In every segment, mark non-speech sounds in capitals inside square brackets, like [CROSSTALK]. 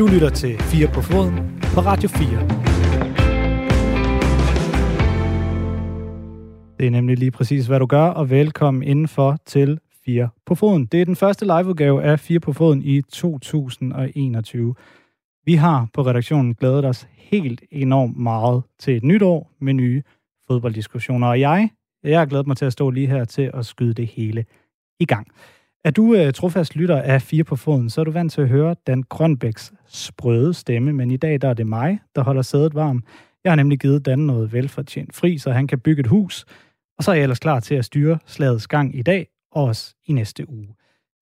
Du lytter til 4 på foden på Radio 4. Det er nemlig lige præcis, hvad du gør, og velkommen indenfor til 4 på foden. Det er den første liveudgave af 4 på foden i 2021. Vi har på redaktionen glædet os helt enormt meget til et nyt år med nye fodbolddiskussioner, og jeg, jeg har glædet mig til at stå lige her til at skyde det hele i gang. Er du øh, trofast lytter af Fire på Foden, så er du vant til at høre Dan Grønbæks sprøde stemme, men i dag der er det mig, der holder sædet varm. Jeg har nemlig givet Dan noget velfortjent fri, så han kan bygge et hus, og så er jeg ellers klar til at styre slagets gang i dag, og også i næste uge.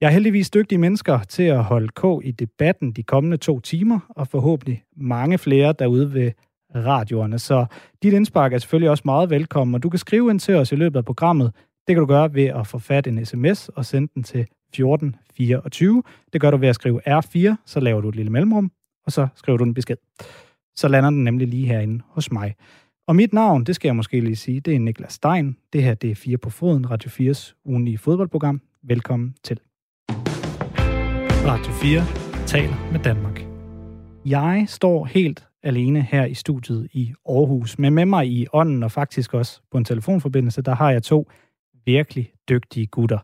Jeg er heldigvis dygtige mennesker til at holde k i debatten de kommende to timer, og forhåbentlig mange flere derude ved radioerne. Så dit indspark er selvfølgelig også meget velkommen, og du kan skrive ind til os i løbet af programmet. Det kan du gøre ved at få fat en sms og sende den til 1424. Det gør du ved at skrive R4, så laver du et lille mellemrum, og så skriver du en besked. Så lander den nemlig lige herinde hos mig. Og mit navn, det skal jeg måske lige sige, det er Niklas Stein. Det her, det er 4 på foden, Radio 4's ugenlige fodboldprogram. Velkommen til. Radio 4 taler med Danmark. Jeg står helt alene her i studiet i Aarhus, men med mig i ånden og faktisk også på en telefonforbindelse, der har jeg to virkelig dygtige gutter.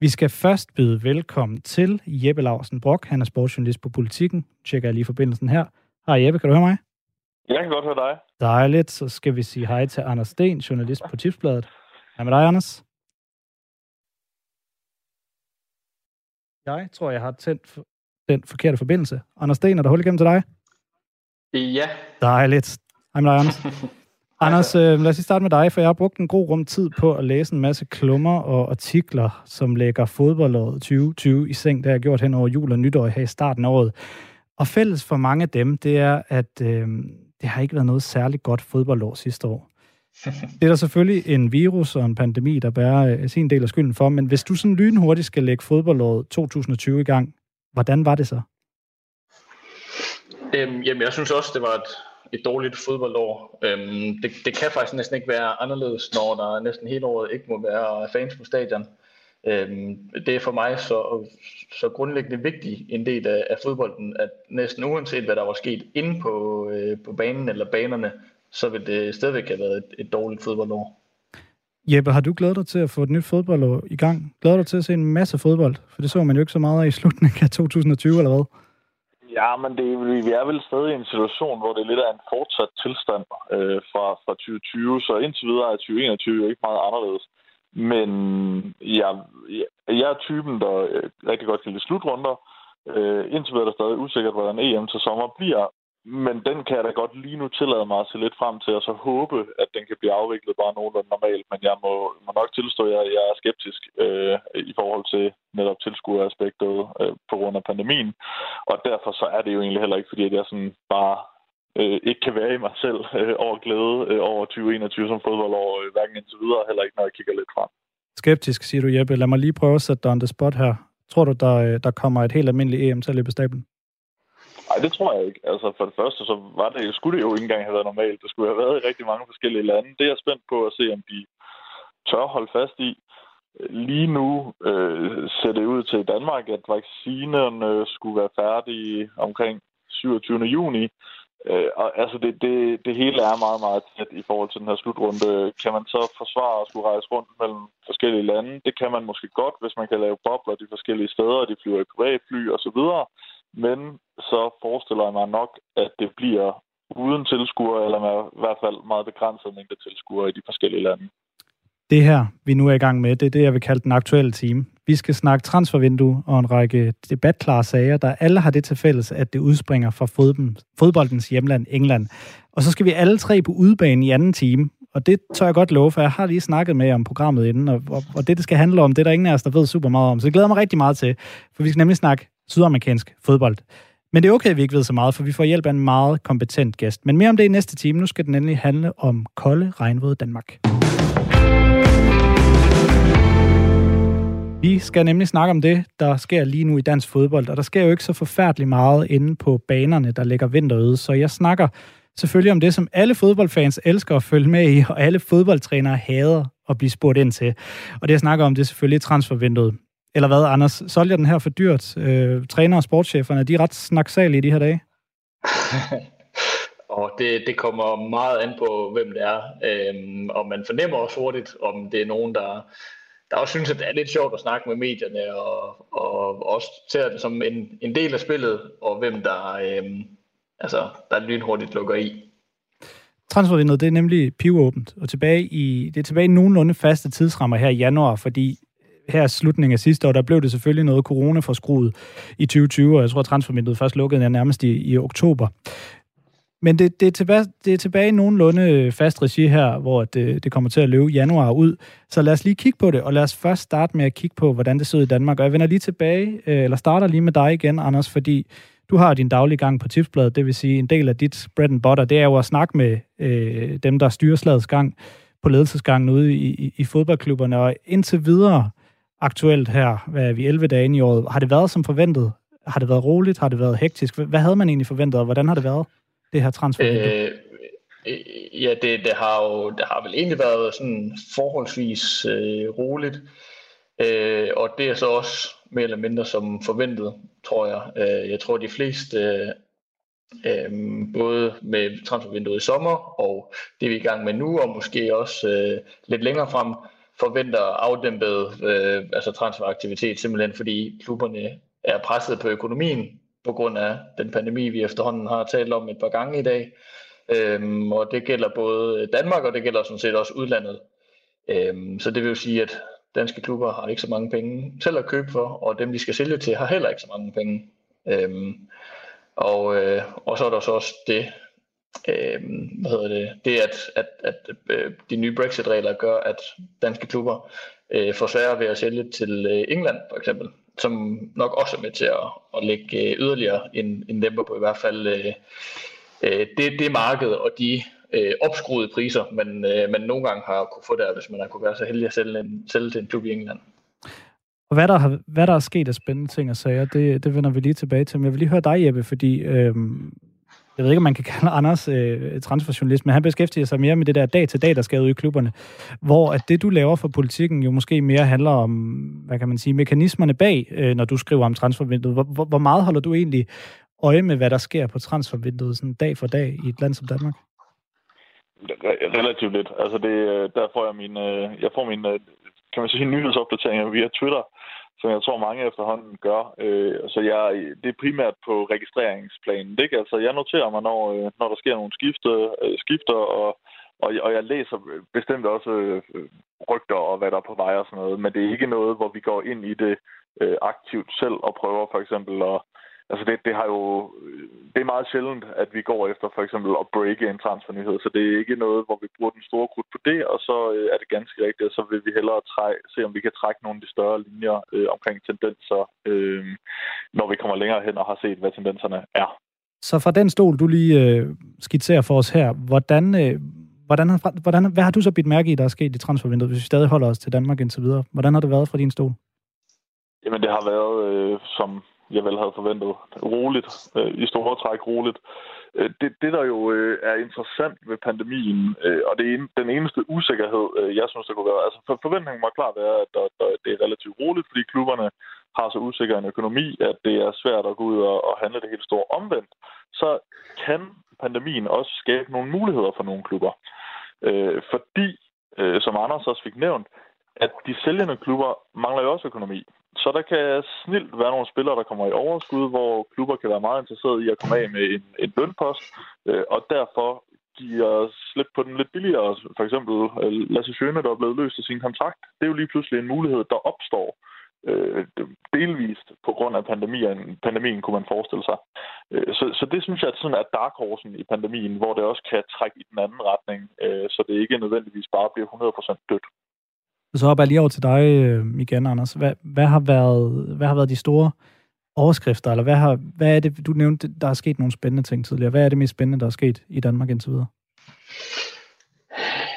Vi skal først byde velkommen til Jeppe Larsen Brock. Han er sportsjournalist på Politiken. Tjekker jeg lige forbindelsen her. Hej Jeppe, kan du høre mig? Jeg kan godt høre dig. Dejligt. Så skal vi sige hej til Anders Sten, journalist på Tipsbladet. Hej med dig, Anders. Jeg tror, jeg har tændt den forkerte forbindelse. Anders Sten, er der hul igennem til dig? Ja. Dejligt. Hej med dig, Anders. [LAUGHS] Anders, øh, lad os lige starte med dig, for jeg har brugt en god rum tid på at læse en masse klummer og artikler, som lægger fodboldåret 2020 i seng. Det har jeg gjort hen over jul og nytår her i starten af året. Og fælles for mange af dem, det er, at øh, det har ikke været noget særligt godt fodboldår sidste år. [LAUGHS] Det er der selvfølgelig en virus og en pandemi, der bærer øh, sin del af skylden for, men hvis du sådan lynhurtigt skal lægge fodboldåret 2020 i gang, hvordan var det så? Øhm, jamen, jeg synes også, det var et, et dårligt fodboldår. Øhm, det, det kan faktisk næsten ikke være anderledes, når der næsten hele året ikke må være fans på stadion. Øhm, det er for mig så, så grundlæggende vigtig en del af, af fodbolden, at næsten uanset hvad der var sket inde på, øh, på banen eller banerne, så vil det stadigvæk have været et, et dårligt fodboldår. Jeppe, har du glædet dig til at få et nyt fodboldår i gang? Glæder dig til at se en masse fodbold? For det så man jo ikke så meget af i slutningen af 2020, eller hvad? Ja, men det, vi er vel stadig i en situation, hvor det lidt er en fortsat tilstand øh, fra, fra 2020, så indtil videre er 2021 jo ikke meget anderledes. Men ja, jeg er typen, der øh, rigtig godt kan lide slutrunder. Øh, indtil videre er der stadig usikkert, hvordan EM til sommer bliver, men den kan jeg da godt lige nu tillade mig at se lidt frem til, og så håbe, at den kan blive afviklet bare nogenlunde normalt. Men jeg må, må nok tilstå, at jeg, jeg er skeptisk øh, i forhold til netop tilskueraspektet øh, på grund af pandemien. Og derfor så er det jo egentlig heller ikke, fordi at jeg sådan bare øh, ikke kan være i mig selv øh, over glæde øh, over 2021 som fodboldår, øh, hverken indtil videre, heller ikke når jeg kigger lidt frem. Skeptisk, siger du, Jeppe. Lad mig lige prøve at sætte dig on the spot her. Tror du, der, øh, der kommer et helt almindeligt EM til at løbe stablen? Nej, det tror jeg ikke. Altså for det første, så var det, skulle det jo ikke engang have været normalt. Det skulle have været i rigtig mange forskellige lande. Det er jeg spændt på at se, om de tør holde fast i. Øh, lige nu øh, ser det ud til i Danmark, at vaccinerne øh, skulle være færdige omkring 27. juni. Øh, og altså det, det, det hele er meget, meget tæt i forhold til den her slutrunde. Kan man så forsvare at skulle rejse rundt mellem forskellige lande? Det kan man måske godt, hvis man kan lave bobler de forskellige steder, de flyver i privatfly osv. Men så forestiller jeg mig nok, at det bliver uden tilskuere, eller med i hvert fald meget begrænset mængde tilskuere i de forskellige lande. Det her, vi nu er i gang med, det er det, jeg vil kalde den aktuelle time. Vi skal snakke transfervindue og en række debatklare sager, der alle har det til fælles, at det udspringer fra fodboldens hjemland England. Og så skal vi alle tre på udbanen i anden time, og det tør jeg godt love, for jeg har lige snakket med om programmet inden, og, og, og det, det skal handle om, det er der ingen af os, der ved super meget om. Så det glæder mig rigtig meget til, for vi skal nemlig snakke sydamerikansk fodbold. Men det er okay, at vi ikke ved så meget, for vi får hjælp af en meget kompetent gæst. Men mere om det i næste time. Nu skal den endelig handle om kolde regnvåde Danmark. Vi skal nemlig snakke om det, der sker lige nu i dansk fodbold, og der sker jo ikke så forfærdeligt meget inde på banerne, der ligger vinterøde, så jeg snakker selvfølgelig om det, som alle fodboldfans elsker at følge med i, og alle fodboldtrænere hader at blive spurgt ind til. Og det, jeg snakker om, det er selvfølgelig transfervinduet. Eller hvad, Anders? Solgte jeg den her for dyrt? Øh, træner og sportscheferne, de er ret snaksalige i de her dage? [LAUGHS] og det, det kommer meget an på, hvem det er. Øhm, og man fornemmer også hurtigt, om det er nogen, der, der også synes, at det er lidt sjovt at snakke med medierne, og, og også ser det som en, en del af spillet, og hvem der, øhm, altså, der lynhurtigt lukker i. Transfervinduet, det er nemlig pivåbent, og tilbage i, det er tilbage i nogenlunde faste tidsrammer her i januar, fordi her slutningen af sidste år, der blev det selvfølgelig noget corona for skruet i 2020, og jeg tror, at transfervinduet først lukkede nærmest i, i oktober. Men det, det, er tilbage, det er tilbage i nogenlunde øh, fast regi her, hvor det, øh, det kommer til at løbe januar ud. Så lad os lige kigge på det, og lad os først starte med at kigge på, hvordan det ser ud i Danmark. Og jeg vender lige tilbage, øh, eller starter lige med dig igen, Anders, fordi du har din daglige gang på tipsbladet, det vil sige en del af dit bread and butter, det er jo at snakke med øh, dem, der styrer slagets gang på ledelsesgangen ude i, i, i fodboldklubberne. Og indtil videre, aktuelt her, hvad er vi, 11 dage i året, har det været som forventet? Har det været roligt? Har det været hektisk? Hvad havde man egentlig forventet, og hvordan har det været, det her transfer? Øh, øh, ja, det, det, har jo det har vel egentlig været sådan forholdsvis øh, roligt. Øh, og det er så også mere eller mindre som forventet, tror jeg. Øh, jeg tror, de fleste, øh, øh både med transfervinduet i sommer og det vi er i gang med nu, og måske også øh, lidt længere frem, forventer afdæmpet øh, altså transferaktivitet, simpelthen fordi klubberne er presset på økonomien på grund af den pandemi, vi efterhånden har talt om et par gange i dag. Øhm, og det gælder både Danmark, og det gælder sådan set også udlandet. Øhm, så det vil jo sige, at danske klubber har ikke så mange penge selv at købe for, og dem, de skal sælge til, har heller ikke så mange penge. Øhm, og, øh, og så er der så også det, øh, hvad hedder det, det at, at, at øh, de nye Brexit-regler gør, at danske klubber øh, får sværere ved at sælge til øh, England for eksempel, som nok også er med til at, at lægge øh, yderligere en, en dæmper på i hvert fald øh, det, det marked og de øh, opskruede priser, men øh, man nogle gange har kunne få der, hvis man har kunne være så heldig at sælge, en, sælge til en klub i England. Og hvad der, har, hvad der er sket af spændende ting og sager, det, det vender vi lige tilbage til. Men jeg vil lige høre dig, Jeppe, fordi øhm, jeg ved ikke, om man kan kalde Anders øh, transferjournalist, men han beskæftiger sig mere med det der dag-til-dag, der skal ud i klubberne, hvor at det, du laver for politikken, jo måske mere handler om, hvad kan man sige, mekanismerne bag, øh, når du skriver om transfervinduet. Hvor, hvor, hvor meget holder du egentlig øje med, hvad der sker på transfervinduet sådan dag for dag i et land som Danmark? Relativt lidt. Altså det, øh, der får jeg min, øh, jeg får min, øh, kan man sige, nyhedsopdateringer via Twitter, som jeg tror mange efterhånden gør. Øh, så jeg, det er primært på registreringsplanen. Ikke? Altså, jeg noterer mig, når, øh, når der sker nogle skifte, øh, skifter, og, og, og jeg læser bestemt også øh, rygter og hvad der er på vej og sådan noget, men det er ikke noget, hvor vi går ind i det øh, aktivt selv og prøver for eksempel at altså det, det har jo det er meget sjældent, at vi går efter for eksempel at breake en transfernyhed, så det er ikke noget, hvor vi bruger den store krudt på det, og så øh, er det ganske rigtigt, og så vil vi hellere træ, se, om vi kan trække nogle af de større linjer øh, omkring tendenser, øh, når vi kommer længere hen og har set, hvad tendenserne er. Så fra den stol, du lige øh, skitserer for os her, hvordan, øh, hvordan, hvordan, hvad har du så bidt mærke i, der er sket i transfervinduet, hvis vi stadig holder os til Danmark indtil videre? Hvordan har det været fra din stol? Jamen, det har været, øh, som jeg vel havde forventet. Roligt, øh, i store træk roligt. Øh, det, det, der jo øh, er interessant ved pandemien, øh, og det er en, den eneste usikkerhed, øh, jeg synes, der kunne være, altså for, forventningen må klart være, at der, der, det er relativt roligt, fordi klubberne har så usikker en økonomi, at det er svært at gå ud og, og handle det helt store omvendt. Så kan pandemien også skabe nogle muligheder for nogle klubber. Øh, fordi, øh, som Anders også fik nævnt, at de sælgende klubber mangler jo også økonomi. Så der kan snilt være nogle spillere, der kommer i overskud, hvor klubber kan være meget interesserede i at komme af med en, en lønpost, øh, og derfor giver slip på den lidt billigere. For eksempel øh, Lasse Schøne, der er blevet løst af sin kontrakt. Det er jo lige pludselig en mulighed, der opstår øh, delvist på grund af pandemien, pandemien kunne man forestille sig. Øh, så, så det synes jeg at sådan er dark horsen i pandemien, hvor det også kan trække i den anden retning, øh, så det ikke nødvendigvis bare bliver 100% dødt. Så hopper jeg lige over til dig øh, igen, Anders. Hvad, hvad, har været, hvad har været de store overskrifter, eller hvad, har, hvad er det, du nævnte, der er sket nogle spændende ting tidligere. Hvad er det mest spændende, der er sket i Danmark indtil videre?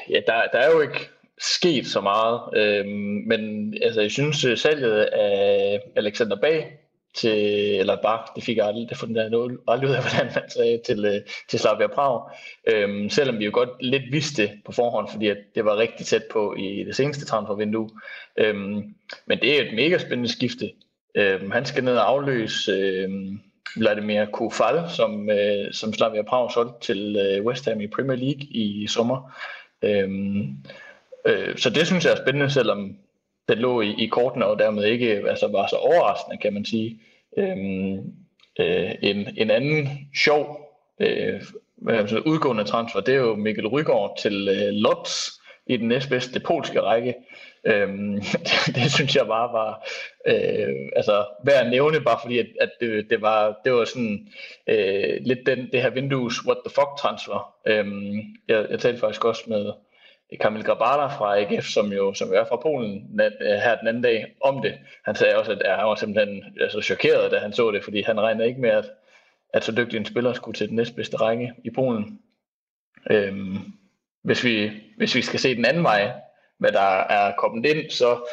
Ja, der, der er jo ikke sket så meget, øhm, men altså, jeg synes, øh, salget af Alexander Bag til, eller bare, det fik jeg aldrig, det fundet jeg aldrig ud af, [LAUGHS] hvordan man sagde, til, øh, til Slavia Prag. Øhm, selvom vi jo godt lidt vidste på forhånd, fordi at det var rigtig tæt på i det seneste transfervindue. Øhm, men det er et mega spændende skifte. Øhm, han skal ned og afløse øhm, Vladimir Kofal, som, øh, som Slavia Prag solgte til øh, West Ham i Premier League i sommer. Øhm, øh, så det synes jeg er spændende, selvom det lå i, i kortene og dermed ikke altså, var så overraskende, kan man sige. Øhm, øh, en, en anden sjov øh, altså udgående transfer, det er jo Mikkel Rygaard til øh, Lodz i den næstbedste polske række. Øhm, det, [LAUGHS] det synes jeg bare var øh, altså, værd at nævne, bare fordi at, at det, det, var, det var sådan øh, lidt den, det her Windows what the fuck transfer. Øhm, jeg, jeg talte faktisk også med Kamil Grabada fra AGF, som jo som er fra Polen øh, her den anden dag om det. Han sagde også, at han var simpelthen altså, chokeret, da han så det, fordi han regnede ikke med, at, at så dygtig en spiller skulle til den næstbedste række i Polen. Øhm, hvis, vi, hvis vi skal se den anden vej, hvad der er kommet ind, så,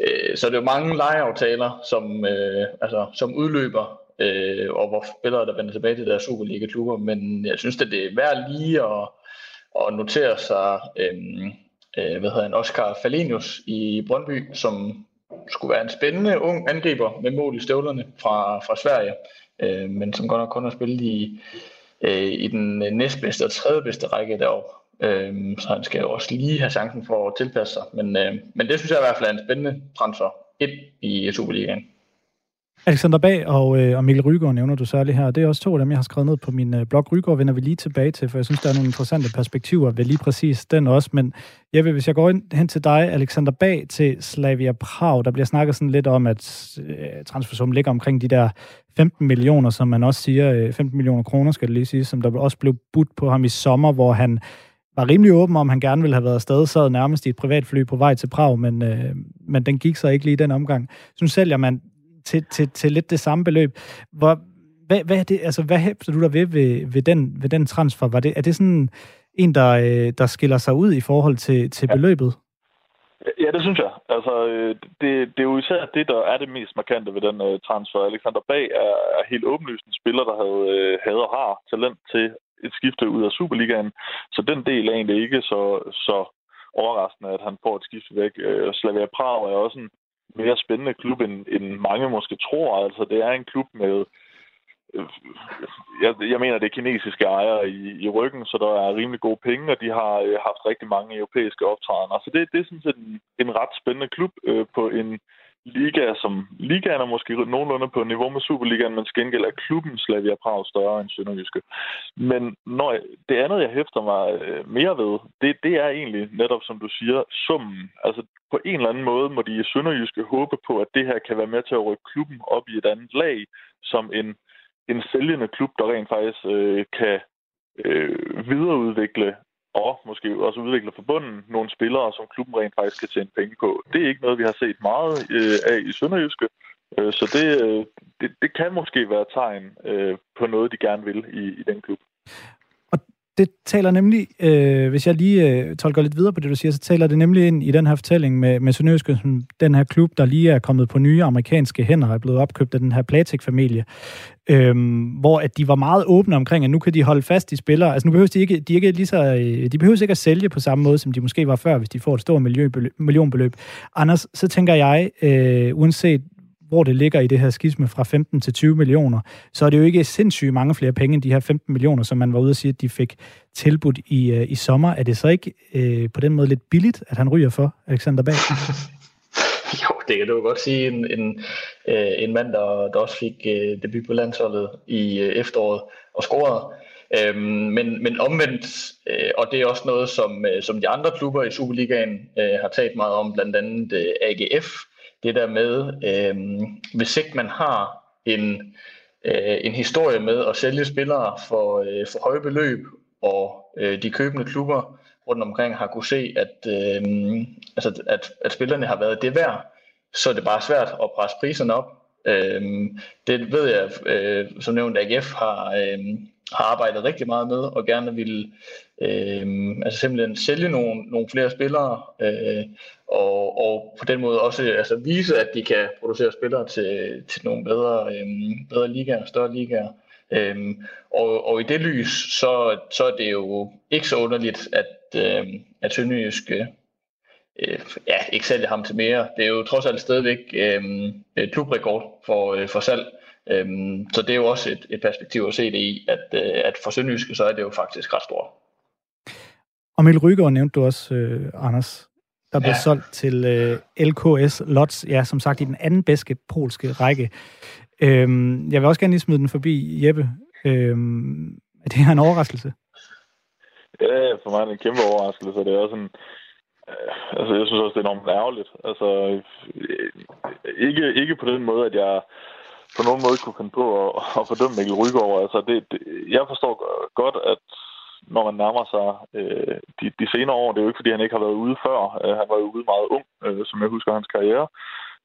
øh, så er det jo mange lejeaftaler, som, øh, altså, som udløber, øh, og hvor spillere, der vender tilbage til deres Superliga-klubber, men jeg synes, at det er værd lige at, og notere sig, øh, øh, hvad hedder han, Oscar Falenius i Brøndby, som skulle være en spændende ung angriber med mål i støvlerne fra, fra Sverige, øh, men som godt nok kun har spillet i, øh, i den næstbedste og tredje bedste række deroppe. Øh, så han skal jo også lige have chancen for at tilpasse sig. Men, øh, men det synes jeg i hvert fald er en spændende transfer ind i Superligaen. Alexander Bag og, øh, og Mikkel Rygaard nævner du særligt her. Det er også to af dem, jeg har skrevet ned på min øh, blog. Rygaard vender vi lige tilbage til, for jeg synes, der er nogle interessante perspektiver ved lige præcis den også. Men jeg vil, hvis jeg går ind, hen til dig, Alexander Bag, til Slavia Prag, der bliver snakket sådan lidt om, at øh, transfersummen ligger omkring de der 15 millioner, som man også siger, øh, 15 millioner kroner skal det lige sige, som der også blev budt på ham i sommer, hvor han var rimelig åben om, han gerne ville have været afsted, sad nærmest i et privatfly på vej til Prag, men, øh, men den gik så ikke lige den omgang. Så nu sælger man til, til, til lidt det samme beløb. Hvor, hvad, hvad, er det, altså, hvad hæfter du der ved, ved, ved, den, ved den transfer? Var det, er det sådan en, der, øh, der skiller sig ud i forhold til, til ja. beløbet? Ja, det synes jeg. Altså, øh, det, det er jo især det, der er det mest markante ved den uh, transfer. Alexander Bag er, er helt åbenlyst en spiller, der havde, uh, havde og har talent til et skifte ud af Superligaen. Så den del er egentlig ikke så, så overraskende, at han får et skifte væk. Øh, Slavia Prag er også en mere spændende klub, end, end mange måske tror. Altså, det er en klub med øh, jeg, jeg mener, det er kinesiske ejere i, i ryggen, så der er rimelig gode penge, og de har øh, haft rigtig mange europæiske optrædener. Så det, det er sådan set en, en ret spændende klub øh, på en liga, som ligaen er måske nogenlunde på niveau med Superligaen, men til gengæld er klubben Slavia Prag større end Sønderjyske. Men når jeg, det andet, jeg hæfter mig øh, mere ved, det, det er egentlig netop, som du siger, summen. Altså på en eller anden måde må de i Sønderjyske håbe på, at det her kan være med til at rykke klubben op i et andet lag, som en, en sælgende klub, der rent faktisk øh, kan øh, videreudvikle og måske også udvikle for bunden nogle spillere, som klubben rent faktisk kan tjene penge på. Det er ikke noget, vi har set meget øh, af i Sønderjyske, øh, så det, øh, det, det kan måske være tegn øh, på noget, de gerne vil i, i den klub det taler nemlig, øh, hvis jeg lige øh, tolker lidt videre på det, du siger, så taler det nemlig ind i den her fortælling med, med Sønderjyske, som den her klub, der lige er kommet på nye amerikanske hænder, er blevet opkøbt af den her Platik-familie, øh, hvor at de var meget åbne omkring, at nu kan de holde fast i spillere. Altså nu behøver de ikke, de ikke lige så, øh, de behøver ikke at sælge på samme måde, som de måske var før, hvis de får et stort millionbeløb. Anders, så tænker jeg, øh, uanset hvor det ligger i det her skisme fra 15 til 20 millioner, så er det jo ikke sindssygt mange flere penge end de her 15 millioner, som man var ude at sige, at de fik tilbudt i, øh, i sommer. Er det så ikke øh, på den måde lidt billigt, at han ryger for Alexander Bag? [LAUGHS] jo, det kan du godt sige. En, en, øh, en mand, der, der også fik øh, debut på landsholdet i øh, efteråret og scorede. Øhm, men, men omvendt, øh, og det er også noget, som, øh, som de andre klubber i Superligaen øh, har talt meget om, blandt andet øh, AGF, det der med, øh, hvis ikke man har en, øh, en historie med at sælge spillere for, øh, for høje beløb, og øh, de købende klubber rundt omkring har kunne se, at, øh, altså, at, at spillerne har været det værd, så er det bare svært at presse priserne op. Øh, det ved jeg, øh, som nævnt, AGF har, øh, har arbejdet rigtig meget med, og gerne vil øh, altså simpelthen sælge nogle, nogle flere spillere, øh, og, og på den måde også altså vise, at de kan producere spillere til, til nogle bedre, øhm, bedre ligaer, større ligaer. Øhm, og, og i det lys, så, så er det jo ikke så underligt, at, øhm, at Sønderjysk øh, ja, ikke sælger ham til mere. Det er jo trods alt stadigvæk øhm, øh, klubrekord for, øh, for salg Øhm, så det er jo også et, et perspektiv at se det i, at, øh, at for Sønderjyske, så er det jo faktisk ret stort. Og Mel Rygaard nævnte du også, øh, Anders, der blev ja. solgt til øh, LKS Lots, ja, som sagt i den anden bedste polske række. Øhm, jeg vil også gerne lige smide den forbi, Jeppe. Øhm, er det her en overraskelse? Ja, for mig er det en kæmpe overraskelse. Det er også en, øh, altså, jeg synes også, det er enormt ærgerligt. Altså, øh, ikke, ikke på den måde, at jeg på nogen måde kunne finde på at, at fordømme Mikkel Rygaard. Altså, det, det, jeg forstår godt, at når man nærmer sig øh, de, de senere år, det er jo ikke, fordi han ikke har været ude før. Øh, han var jo ude meget ung, øh, som jeg husker hans karriere.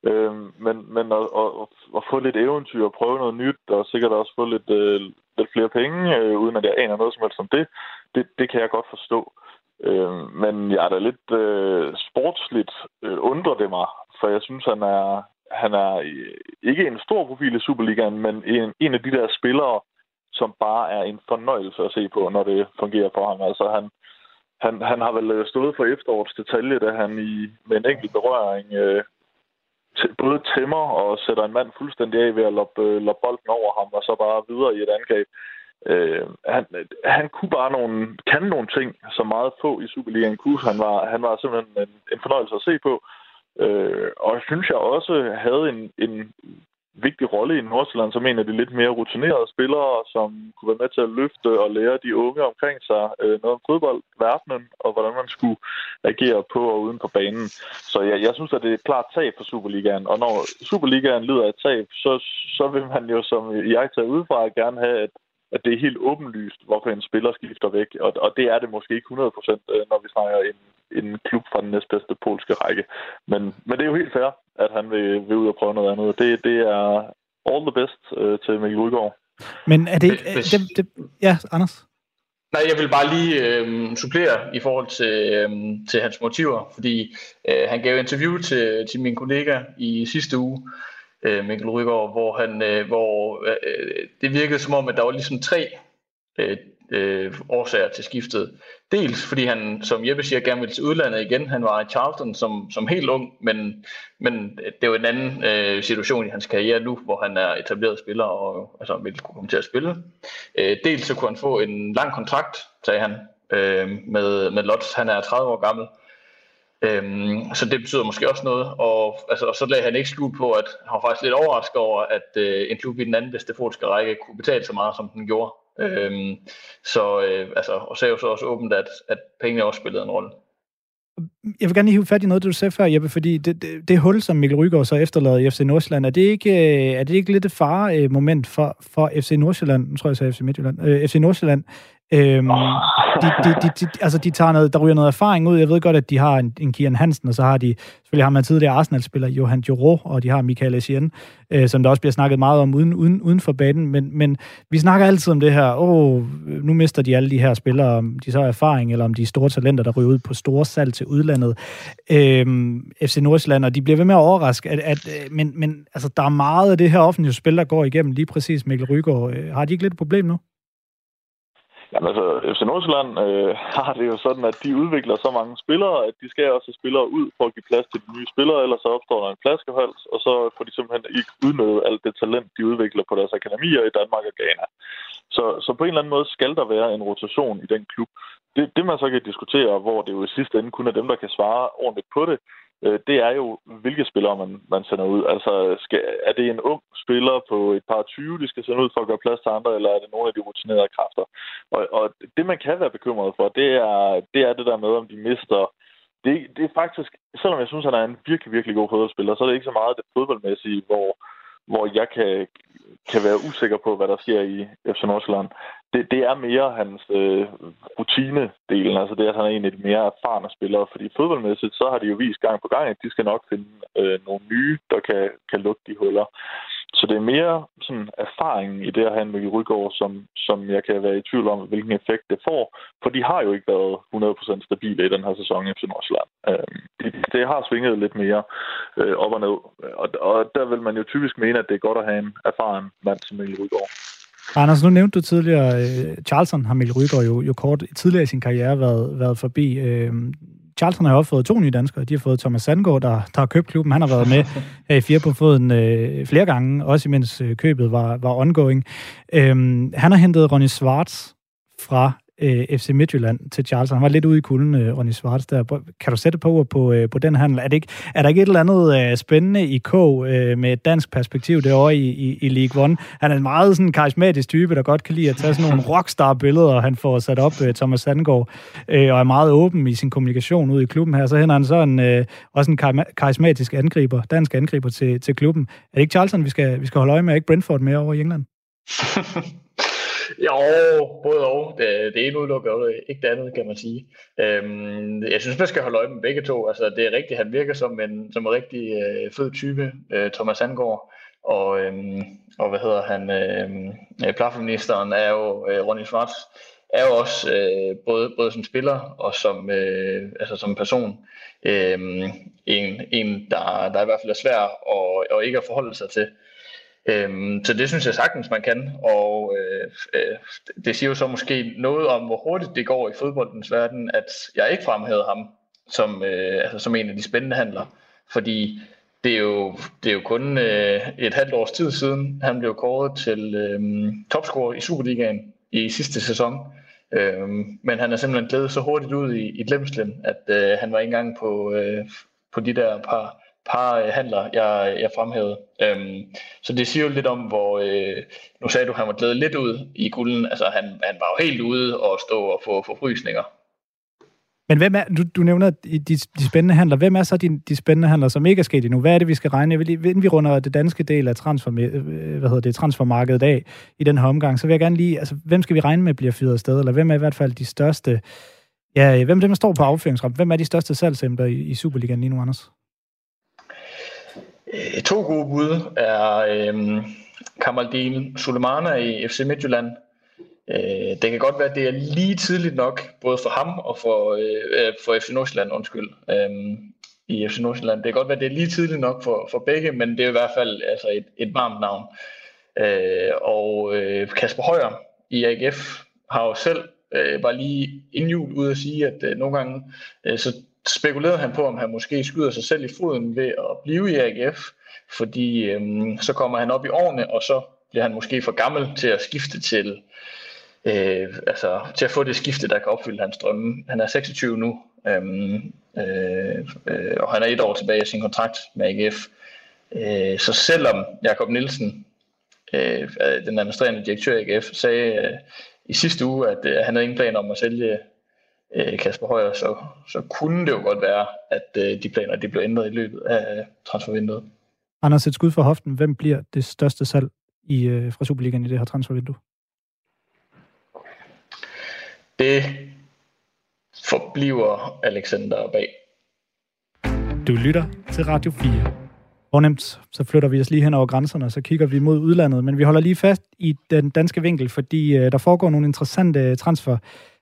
Øh, men men at, at, at få lidt eventyr og prøve noget nyt, og sikkert også få lidt, øh, lidt flere penge, øh, uden at jeg aner noget som helst om det, det, det kan jeg godt forstå. Øh, men jeg er da lidt øh, sportsligt øh, undrer det mig, for jeg synes, han er, han er ikke en stor profil i Superligaen, men en, en af de der spillere, som bare er en fornøjelse at se på, når det fungerer for ham. Altså han, han, han har vel øh, stået for efterårets detalje, da han i, med en enkelt berøring øh, både tæmmer og sætter en mand fuldstændig af ved at loppe, øh, loppe bolden over ham, og så bare videre i et angreb. Øh, han, han kunne bare nogle, kan nogle ting, som meget få i Superligaen kunne. Han var, han var simpelthen en, en fornøjelse at se på. Øh, og synes jeg også havde en, en vigtig rolle i Nordsjælland som en af de lidt mere rutinerede spillere, som kunne være med til at løfte og lære de unge omkring sig øh, noget om fodboldverdenen, og hvordan man skulle agere på og uden på banen. Så jeg, jeg synes, at det er et klart tab for Superligaen, og når Superligaen lider af et tab, så, så vil man jo, som jeg tager udefra, gerne have, at at det er helt åbenlyst, hvorfor en spiller skifter væk. Og, og det er det måske ikke 100%, øh, når vi snakker en, en klub fra den næstbedste polske række. Men, men det er jo helt fair, at han vil, vil ud og prøve noget andet. Det, det er all the best uh, til Mikkel Udgaard. Men er det ikke... Det, det, det, ja, Anders? Nej, jeg vil bare lige øh, supplere i forhold til, øh, til hans motiver, fordi øh, han gav interview til, til min kollega i sidste uge, øh, Mikkel Rygaard, hvor, han, øh, hvor øh, øh, det virkede som om, at der var ligesom tre øh, øh, årsager til skiftet. Dels fordi han, som Jeppe siger, gerne ville til udlandet igen. Han var i Charleston som, som helt ung, men, men det er jo en anden øh, situation i hans karriere nu, hvor han er etableret spiller og altså, vil kunne komme til at spille. Øh, dels så kunne han få en lang kontrakt, sagde han, øh, med, med Lotz. Han er 30 år gammel. Øhm, så det betyder måske også noget, og, altså, og så lagde han ikke skjul på, at han var faktisk lidt overrasket over, at øh, en klub i den anden bedste række kunne betale så meget, som den gjorde. Øhm, så øh, altså, og sagde jo så også åbent, at, at pengene også spillede en rolle. Jeg vil gerne lige hive fat i noget, du sagde før, Jeppe, fordi det, det, det hul, som Mikkel Rygaard så efterlader i FC Nordsjælland, er det ikke, øh, er det ikke lidt et faremoment for, for FC Nordsjælland, nu tror jeg, jeg sagde FC Midtjylland, øh, FC Nordsjælland, Øhm, de, de, de, de, altså, de tager noget, der ryger noget erfaring ud. Jeg ved godt, at de har en, en Kian Hansen, og så har de, selvfølgelig har man tidligere Arsenal-spiller Johan Juro, og de har Michael Essien, øh, som der også bliver snakket meget om uden, uden, uden for banen. Men, men vi snakker altid om det her, åh, nu mister de alle de her spillere, om de så har erfaring, eller om de er store talenter, der ryger ud på store salg til udlandet. Øhm, FC Nordsjælland, og de bliver ved med at overraske, at, at, men, men altså, der er meget af det her offentlige spil, der går igennem lige præcis Mikkel Rygaard. Øh, har de ikke lidt et problem nu? Jamen altså, FC Nordsjælland øh, [LAUGHS] har det jo sådan, at de udvikler så mange spillere, at de skal også have spillere ud for at give plads til de nye spillere, ellers så opstår der en flaskehals, og så får de simpelthen ikke udnyttet alt det talent, de udvikler på deres akademier i Danmark og Ghana. Så, så på en eller anden måde skal der være en rotation i den klub. Det, det man så kan diskutere, hvor det jo i sidste ende kun er dem, der kan svare ordentligt på det, øh, det er jo, hvilke spillere man, man sender ud. Altså, skal, er det en ung spiller på et par 20, de skal sende ud for at gøre plads til andre, eller er det nogle af de rutinerede kræfter? Og, og det, man kan være bekymret for, det er det, er det der med, om de mister det, det er faktisk, selvom jeg synes, han er en virkelig, virkelig god fodboldspiller, så er det ikke så meget det fodboldmæssige, hvor, hvor jeg kan, kan være usikker på, hvad der sker i FC Nordsjælland. Det, det er mere hans øh, rutinedelen, altså det, at han er en af de mere erfarne spillere. Fordi fodboldmæssigt, så har de jo vist gang på gang, at de skal nok finde øh, nogle nye, der kan, kan lukke de huller. Så det er mere sådan erfaringen i det at have en Mikkel Rygaard, som, som jeg kan være i tvivl om, hvilken effekt det får. For de har jo ikke været 100% stabile i den her sæson i FC Nordsjælland. Øh, det, det har svinget lidt mere øh, op og ned. Og, og der vil man jo typisk mene, at det er godt at have en erfaren mand som Mikkel Rygaard. Anders, nu nævnte du tidligere, uh, Charleston har Mikkel Rygaard jo, jo kort tidligere i sin karriere været, været forbi. Uh, Charlton har også fået to nye danskere. De har fået Thomas Sandgaard, der, der har købt klubben. Han har været med [LAUGHS] her i fire på foden øh, flere gange, også imens øh, købet var, var ongoing. Øhm, han har hentet Ronny Schwartz fra øh, FC Midtjylland til Charles. Han var lidt ude i kulden, øh, Ronny Svarts. der. Kan du sætte på ord på, øh, på den handel? Er, det ikke, er der ikke et eller andet øh, spændende i K øh, med et dansk perspektiv derovre i, i, i League One? Han er en meget sådan karismatisk type, der godt kan lide at tage sådan nogle rockstar-billeder, han får sat op, øh, Thomas Sandgaard, øh, og er meget åben i sin kommunikation ud i klubben her. Så hænder han så en, øh, også en karismatisk angriber, dansk angriber til, til klubben. Er det ikke Charlton, vi skal, vi skal holde øje med, ikke Brentford mere over i England? [LAUGHS] Jo, både og. Det, det ene udelukker ikke det andet, kan man sige. Øhm, jeg synes, man skal holde øje med begge to. Altså, det er rigtigt, han virker som en, som en rigtig øh, fed type, øh, Thomas Sandgaard. Og, øhm, og hvad hedder han? Øhm, øh, plafeministeren er jo, øh, Ronny Schwartz, er jo også øh, både, både som spiller og som, øh, altså som person øh, en, en der, der i hvert fald er svær og, og ikke at forholde sig til. Øhm, så det synes jeg sagtens, man kan, og øh, øh, det siger jo så måske noget om, hvor hurtigt det går i fodboldens verden, at jeg ikke fremhævede ham som, øh, altså som en af de spændende handler, fordi det er jo, det er jo kun øh, et halvt års tid siden, han blev kåret til øh, topscorer i Superligaen i sidste sæson. Øhm, men han er simpelthen glædet så hurtigt ud i, i glemslen, at øh, han var ikke engang på, øh, på de der par par øh, handler, jeg, jeg fremhævede. Øhm, så det siger jo lidt om, hvor, øh, nu sagde du, at han var glædet lidt ud i gulden, altså han, han var jo helt ude og stå og få, forfrysninger. Men hvem er, du, du nævner de, de spændende handler. Hvem er så de, de spændende handler, som ikke er sket endnu? Hvad er det, vi skal regne? Vil, inden vi runder det danske del af transfer, øh, hvad hedder det, transfermarkedet af i den her omgang, så vil jeg gerne lige, altså, hvem skal vi regne med bliver fyret sted? Eller hvem er i hvert fald de største, ja, hvem dem står på affyringsrampen? Hvem er de største salgsemter i, i Superligaen lige nu, Anders? Øh, to gode bud er øh, Kamaldin Sulemana i FC Midtjylland. Øh, det kan godt være, at det er lige tidligt nok, både for ham og for, øh, øh for FC Nordsjælland, undskyld, øh, i FC Nordsjælland. Det kan godt være, at det er lige tidligt nok for, for begge, men det er i hvert fald altså et, et varmt navn. Øh, og øh, Kasper Højer i AGF har jo selv øh, var lige inden jul ude at sige, at øh, nogle gange øh, så spekulerede han på, om han måske skyder sig selv i foden ved at blive i AGF, fordi øhm, så kommer han op i årene, og så bliver han måske for gammel til at skifte til, øh, altså til at få det skifte, der kan opfylde hans drømme. Han er 26 nu, øhm, øh, øh, og han er et år tilbage i sin kontrakt med AGF. Øh, så selvom Jakob Nielsen, øh, den administrerende direktør i AGF, sagde øh, i sidste uge, at øh, han havde ingen planer om at sælge øh, Kasper Højer, så, så kunne det jo godt være, at øh, de planer de blev ændret i løbet af transfervinduet. Anders, et skud for hoften. Hvem bliver det største salg i, øh, fra Superligaen i det her transfervindue? Det forbliver Alexander Bag. Du lytter til Radio 4. Fornemt, så flytter vi os lige hen over grænserne, og så kigger vi mod udlandet. Men vi holder lige fast i den danske vinkel, fordi øh, der foregår nogle interessante transfer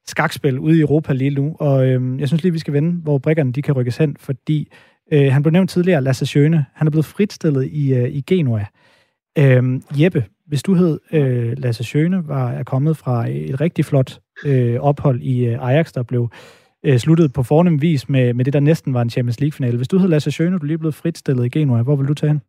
skakspil ude i Europa lige nu, og øh, jeg synes lige, vi skal vende, hvor brikkerne de kan rykkes hen, fordi øh, han blev nævnt tidligere, Lasse Sjøne, han er blevet fritstillet i, øh, i Genua. Øh, Jeppe, hvis du hed øh, Lasse Sjøne, var er kommet fra et rigtig flot øh, ophold i øh, Ajax, der blev øh, sluttet på fornem vis med, med det, der næsten var en Champions League-finale. Hvis du hed Lasse Schøne, du lige blevet fritstillet i Genua, hvor vil du tage hen?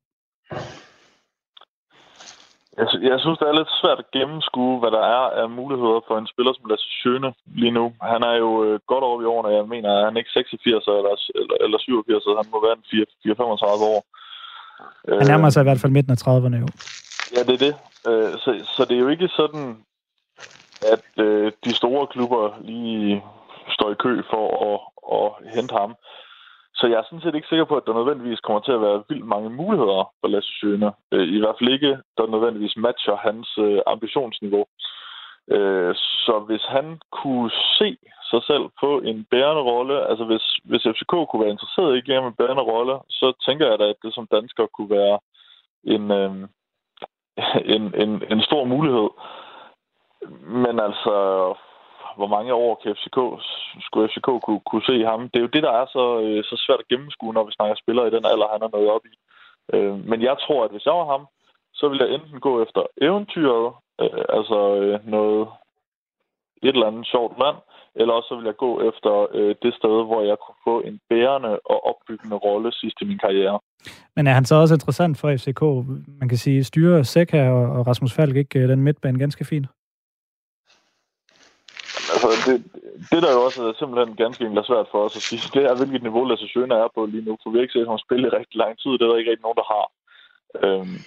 Jeg, jeg synes, det er lidt svært at gennemskue, hvad der er af muligheder for en spiller som Lasse Schøne lige nu. Han er jo øh, godt over i årene. Jeg mener, at han er ikke 86 eller, eller, eller 87, så han må være en 4-35 år. Han nærmer sig i hvert fald midten af 30'erne jo. Ja, det er det. Øh, så, så det er jo ikke sådan, at øh, de store klubber lige står i kø for at, at hente ham. Så jeg er sådan set ikke sikker på, at der nødvendigvis kommer til at være vildt mange muligheder for Lasse Sjøne. Øh, I hvert fald ikke, der nødvendigvis matcher hans øh, ambitionsniveau. Øh, så hvis han kunne se sig selv på en bærende rolle, altså hvis, hvis FCK kunne være interesseret i at en bærende rolle, så tænker jeg da, at det som dansker kunne være en, øh, en, en, en stor mulighed. Men altså, hvor mange år kan FCK, skulle FCK kunne, kunne se ham. Det er jo det, der er så, øh, så svært at gennemskue, når vi snakker spillere i den alder, han er nået op i. Øh, men jeg tror, at hvis jeg var ham, så ville jeg enten gå efter eventyret, øh, altså øh, noget et eller andet sjovt land, eller også så vil jeg gå efter øh, det sted, hvor jeg kunne få en bærende og opbyggende rolle sidst i min karriere. Men er han så også interessant for FCK? Man kan sige, styrer Seca og Rasmus Falk ikke øh, den midtbane ganske fint? Det, det der jo også er simpelthen ganske enkelt svært for os at sige, det er, hvilket niveau Lasse Schøne er på lige nu, for vi har ikke set ham spille i rigtig lang tid. Det er der ikke rigtig nogen, der har. Øhm,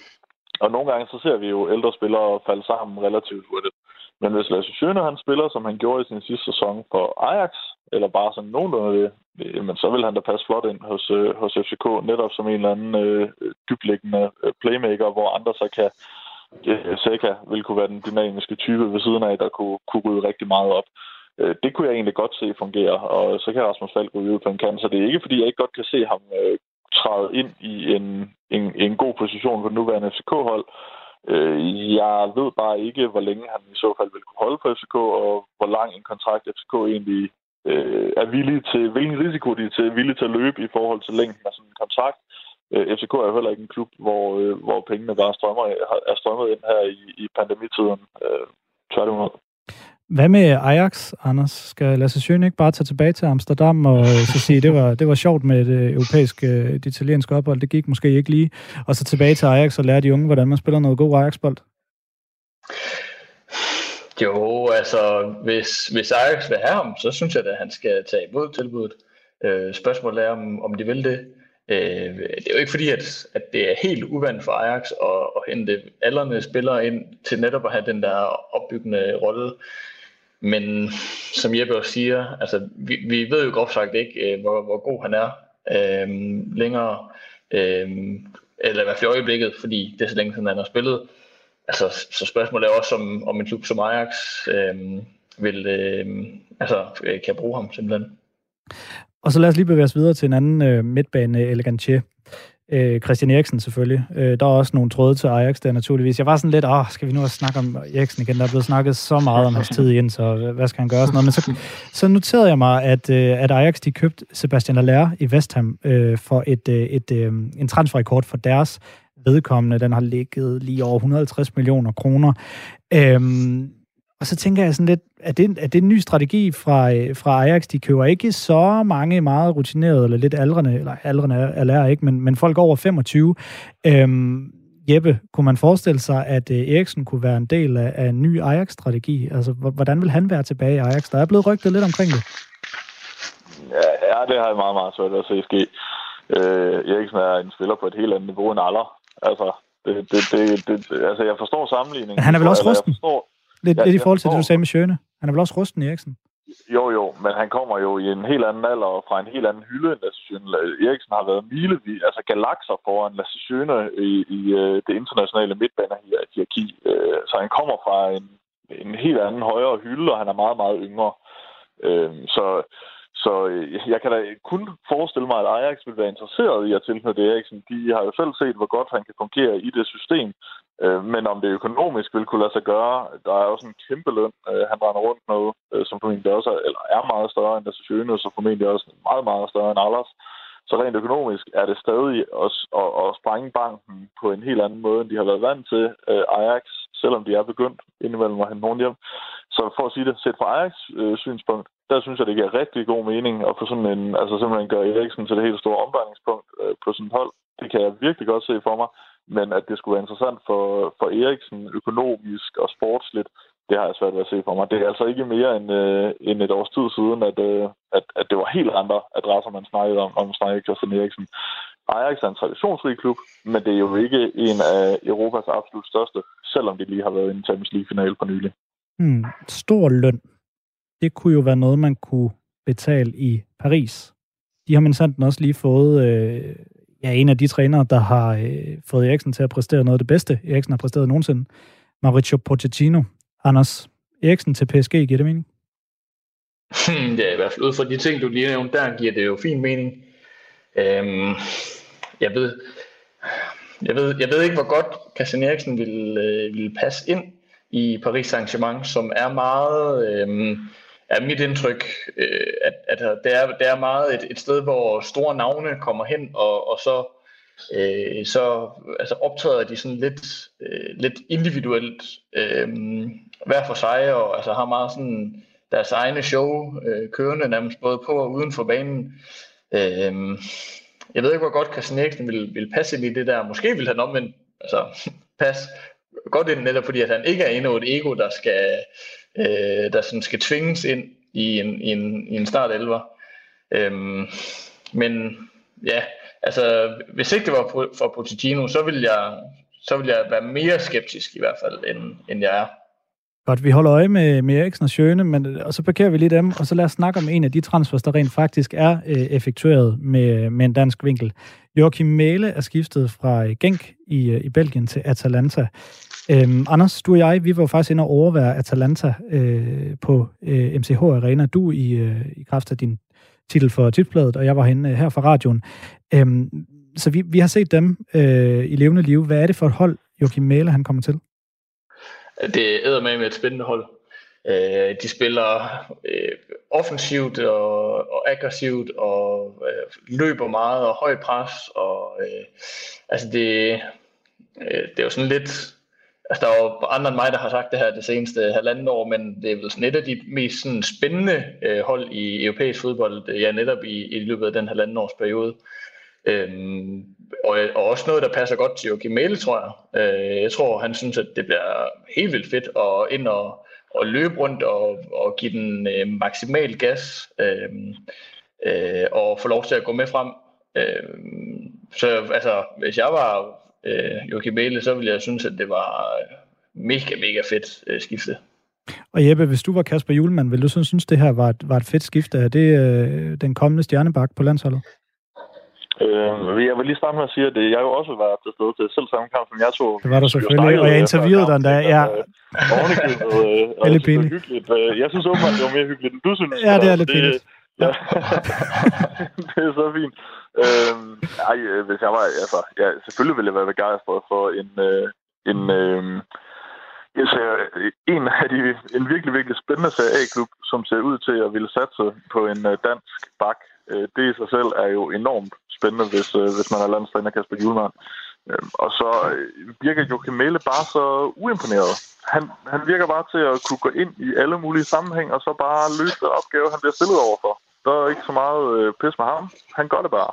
og nogle gange så ser vi jo ældre spillere falde sammen relativt hurtigt. Men hvis Lasse Schøne han spiller, som han gjorde i sin sidste sæson for Ajax, eller bare sådan nogenlunde det, jamen, så vil han da passe flot ind hos, øh, hos FCK, netop som en eller anden øh, dybliggende øh, playmaker, hvor andre så kan øh, Seca vil kunne være den dynamiske type ved siden af, der kunne, kunne rydde rigtig meget op. Øh, det kunne jeg egentlig godt se fungere, og så kan Rasmus Falk gå ud på en kant, så det er ikke, fordi jeg ikke godt kan se ham øh, træde ind i en, en, en god position på det nuværende FCK-hold. Øh, jeg ved bare ikke, hvor længe han i så fald vil kunne holde på FCK, og hvor lang en kontrakt FCK egentlig øh, er villig til, hvilken risiko de er til, villige til at løbe i forhold til længden af sådan en kontrakt. Øh, FCK er jo heller ikke en klub, hvor, øh, hvor pengene bare strømmer, er strømmet ind her i, i pandemitiden. Øh, tværtimod. Hvad med Ajax, Anders? Skal Lasse Sjøen ikke bare tage tilbage til Amsterdam og øh, så sige, det var, det var sjovt med det øh, europæiske, det øh, italienske ophold, det gik måske ikke lige, og så tilbage til Ajax og lære de unge, hvordan man spiller noget god Ajax-bold? Jo, altså, hvis, hvis Ajax vil have ham, så synes jeg, at han skal tage imod tilbuddet. Øh, spørgsmålet er, om, om de vil det. Øh, det er jo ikke fordi, at, at det er helt uvandt for Ajax at, at hente aldrende spillere ind til netop at have den der opbyggende rolle. Men som Jeppe også siger, altså, vi, vi ved jo groft sagt ikke, øh, hvor, hvor god han er øh, længere, øh, eller i hvert fald i øjeblikket, fordi det er så længe siden han har spillet. Altså, så spørgsmålet er også, om, om en klub som Ajax øh, vil, øh, altså, øh, kan bruge ham simpelthen. Og så lad os lige bevæge os videre til en anden øh, midtbane elegantier. Øh, Christian Eriksen selvfølgelig. Øh, der er også nogle tråde til Ajax der naturligvis. Jeg var sådan lidt, åh, skal vi nu også snakke om Eriksen igen? Der er blevet snakket så meget om hans tid ind, så hvad skal han gøre? Sådan noget. Men så, så noterede jeg mig, at, øh, at Ajax de købte Sebastian Allaire i West Ham øh, for et, øh, et, øh, en transferrekord for deres vedkommende. Den har ligget lige over 150 millioner kroner. Øhm, og så tænker jeg sådan lidt, er det, er det en ny strategi fra, øh, fra Ajax? De køber ikke så mange meget rutinerede, eller lidt aldrende, eller aldrende er lærer ikke, men, men folk over 25. Øhm, Jeppe, kunne man forestille sig, at øh, Eriksen kunne være en del af, af en ny Ajax-strategi? Altså, hvordan vil han være tilbage i Ajax? Der er blevet rygtet lidt omkring det. Ja, ja det har jeg meget, meget svært at se ske. Øh, Eriksen er en spiller på et helt andet niveau end Aller. Altså, det, det, det, det, altså jeg forstår sammenligningen. Men han er vel også rusten? Jeg forstår, Lidt, ja, lidt i forhold til det, du sagde med Sjøne. Han er vel også rusten, Eriksen? Jo, jo, men han kommer jo i en helt anden alder og fra en helt anden hylde end Lasse Sjøne. Eriksen har været milevis, altså galakser foran Lasse Sjøne i, i uh, det internationale midtbanerhierarki. Uh, så han kommer fra en, en helt anden højere hylde, og han er meget, meget yngre. Uh, så så øh, jeg kan da kun forestille mig, at Ajax vil være interesseret i at tilknytte Eriksen. De har jo selv set, hvor godt han kan fungere i det system. Øh, men om det økonomisk vil kunne lade sig gøre, der er også en kæmpe løn, øh, han render rundt med, øh, som formentlig også er, eller er meget større end Lasse Sjøne, så formentlig også meget, meget større end Allers. Så rent økonomisk er det stadig at, at, at sprænge banken på en helt anden måde, end de har været vant til øh, Ajax, selvom de er begyndt indimellem at hente nogen hjem. Så for at sige det, set fra Ajax øh, synspunkt, der synes jeg, det giver rigtig god mening at få sådan en, altså simpelthen gøre Eriksen til det helt store omdrejningspunkt øh, på sådan et hold. Det kan jeg virkelig godt se for mig. Men at det skulle være interessant for, for Eriksen økonomisk og sportsligt, det har jeg svært ved at se for mig. Det er altså ikke mere end, øh, end et års tid siden, at, øh, at, at det var helt andre adresser, man snakkede om, om snakkede Christian Eriksen. Ajax er en traditionsrig klub, men det er jo ikke en af Europas absolut største, selvom de lige har været i en Champions League-finale for nylig. Hmm. Stor løn. Det kunne jo være noget, man kunne betale i Paris. De har minsandt også lige fået øh, ja, en af de trænere, der har øh, fået Eriksen til at præstere noget af det bedste, Eriksen har præsteret nogensinde. Mauricio Pochettino. Anders, Eriksen til PSG, giver det mening? Hmm, ja, i hvert fald ud fra de ting, du lige nævnte, der giver det jo fin mening. Øhm, jeg ved, jeg ved, jeg ved ikke, hvor godt Christian Eriksen ville, øh, ville passe ind i Paris Saint-Germain, som er meget, øh, er mit indtryk, øh, at, at det, er, det er meget et, et sted, hvor store navne kommer hen, og, og så, øh, så altså optræder de sådan lidt, øh, lidt individuelt, øh, hver for sig, og altså har meget sådan deres egne show øh, kørende, nærmest både på og uden for banen. Øh, jeg ved ikke, hvor godt Christian Eriksen vil, vil passe ind i det der. Måske vil han omvendt altså, [LAUGHS] passe godt ind netop, fordi at han ikke er endnu et ego, der skal, øh, der sådan skal tvinges ind i en, i en, i en start 11. Øhm, men ja, altså hvis ikke det var for Pochettino, så ville jeg, så ville jeg være mere skeptisk i hvert fald, end, end jeg er. Godt, vi holder øje med, med Eriksen og Sjøne, men, og så parkerer vi lige dem, og så lad os snakke om en af de transfers, der rent faktisk er øh, effektueret med, med en dansk vinkel. Joachim Mæle er skiftet fra øh, Genk i, øh, i Belgien til Atalanta. Øhm, Anders, du og jeg, vi var faktisk inde og overvære Atalanta øh, på øh, MCH Arena. Du i, øh, i kraft af din titel for tipsbladet, og jeg var henne øh, her fra radioen. Øhm, så vi, vi har set dem øh, i levende liv. Hvad er det for et hold, Joachim Mæle, han kommer til? Det er med med et spændende hold. Øh, de spiller øh, offensivt og, og aggressivt og øh, løber meget og højt pres. Og, øh, altså det, øh, det er jo sådan lidt Altså, der er jo andre end mig, der har sagt det her det seneste halvanden år, men det er vel sådan et af de mest sådan, spændende øh, hold i europæisk fodbold, øh, ja, netop i, i løbet af den halvanden års periode. Øhm, og, og også noget, der passer godt til Joachim Mæle, tror jeg. Øh, jeg tror, han synes, at det bliver helt vildt fedt at ind og, og løbe rundt og, og give den øh, maksimal gas øh, øh, og få lov til at gå med frem. Øh, så altså, hvis jeg var øh, Joachim Mæle, så ville jeg synes, at det var mega, mega fedt øh, skifte. Og Jeppe, hvis du var Kasper Julemand, ville du så synes, det her var et, var et fedt skifte? Er det øh, den kommende stjernebak på landsholdet? Øh, jeg vil lige starte med at sige, at jeg jo også var til stede til selv samme kamp, som jeg tog. Det var der selvfølgelig, og jeg interviewede dig endda. Ja. Ovenikøbet, øh, [LAUGHS] og det er hyggeligt. Øh, jeg synes åbenbart, det var mere hyggeligt, end du synes. Ja, det er lidt pinligt. Ja. [LAUGHS] det er så fint. Øhm, ej, øh, hvis jeg var, altså, ja, selvfølgelig ville jeg være begejstret for en, øh, en, øh, jeg ser en af de, en virkelig, virkelig spændende Serie A-klub, som ser ud til at ville satse på en øh, dansk bak. Øh, det i sig selv er jo enormt spændende, hvis, øh, hvis man er landstræner Kasper Julemand. Øhm, og så øh, virker Joachim Mæle bare så uimponeret. Han, han virker bare til at kunne gå ind i alle mulige sammenhæng, og så bare løse den opgave, han bliver stillet overfor. Der er ikke så meget øh, pis med ham. Han gør det bare.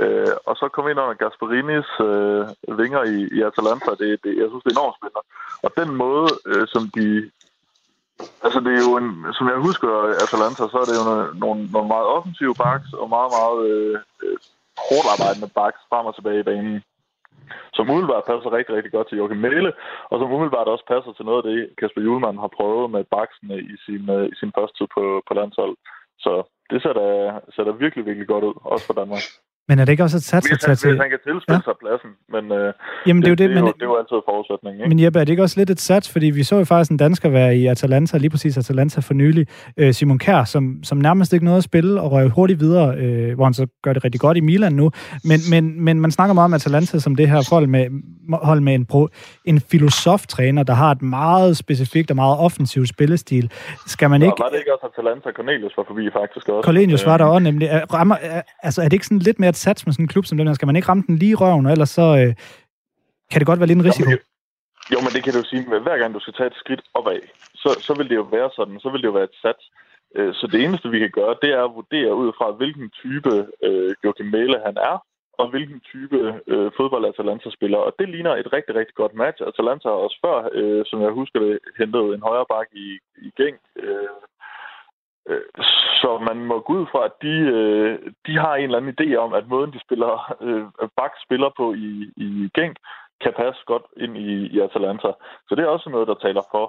Øh, og så kom ind under Gasparinis øh, vinger i, i Atalanta. Det, det, jeg synes, det er enormt spændende. Og den måde, øh, som de... Altså, det er jo en, som jeg husker Atalanta, så er det jo nogle, nogle meget offensive backs og meget, meget øh, øh hårdt arbejdende backs frem og tilbage i banen som umiddelbart passer rigtig, rigtig godt til Joachim Mæle, og som umiddelbart også passer til noget af det, Kasper Julemand har prøvet med baksene i sin, øh, i sin første tid på, på landshold. Så det ser da, ser da virkelig, virkelig godt ud, også for Danmark. Men er det ikke også et sats at tage til... Hvis han kan tilspille ja. sig pladsen, men øh, Jamen, det, det, det, det, er jo, det er jo altid forudsætning. Ikke? Men Jeppe, er det ikke også lidt et sats? Fordi vi så jo faktisk en dansker være i Atalanta, lige præcis Atalanta for nylig, øh, Simon Kær, som, som nærmest ikke nåede at spille og røg hurtigt videre, øh, hvor han så gør det rigtig godt i Milan nu. Men, men, men man snakker meget om Atalanta som det her hold med, hold med en, pro, en filosoftræner, der har et meget specifikt og meget offensivt spillestil. Skal man ikke... Ja, var det ikke også Atalanta Cornelius var forbi faktisk også? Cornelius var der også nemlig. Rammer, altså, er det ikke sådan lidt mere et sats med sådan en klub som den her? Skal man ikke ramme den lige i røven, og ellers så øh, kan det godt være lidt en risiko? Jo, jo, men det kan du sige, at hver gang du skal tage et skridt opad, så, så vil det jo være sådan, så vil det jo være et sats. Øh, så det eneste, vi kan gøre, det er at vurdere ud fra, hvilken type øh, Joachim Mæle han er, og hvilken type øh, fodbold Atalanta spiller. Og det ligner et rigtig, rigtig godt match. Atalanta har også før, øh, som jeg husker det, hentet en højre bak i, i gæng. Øh, så man må gå ud fra, at de, øh, de har en eller anden idé om, at måden, de spiller øh, bak spiller på i, i Genk, kan passe godt ind i, i Atalanta. Så det er også noget, der taler for,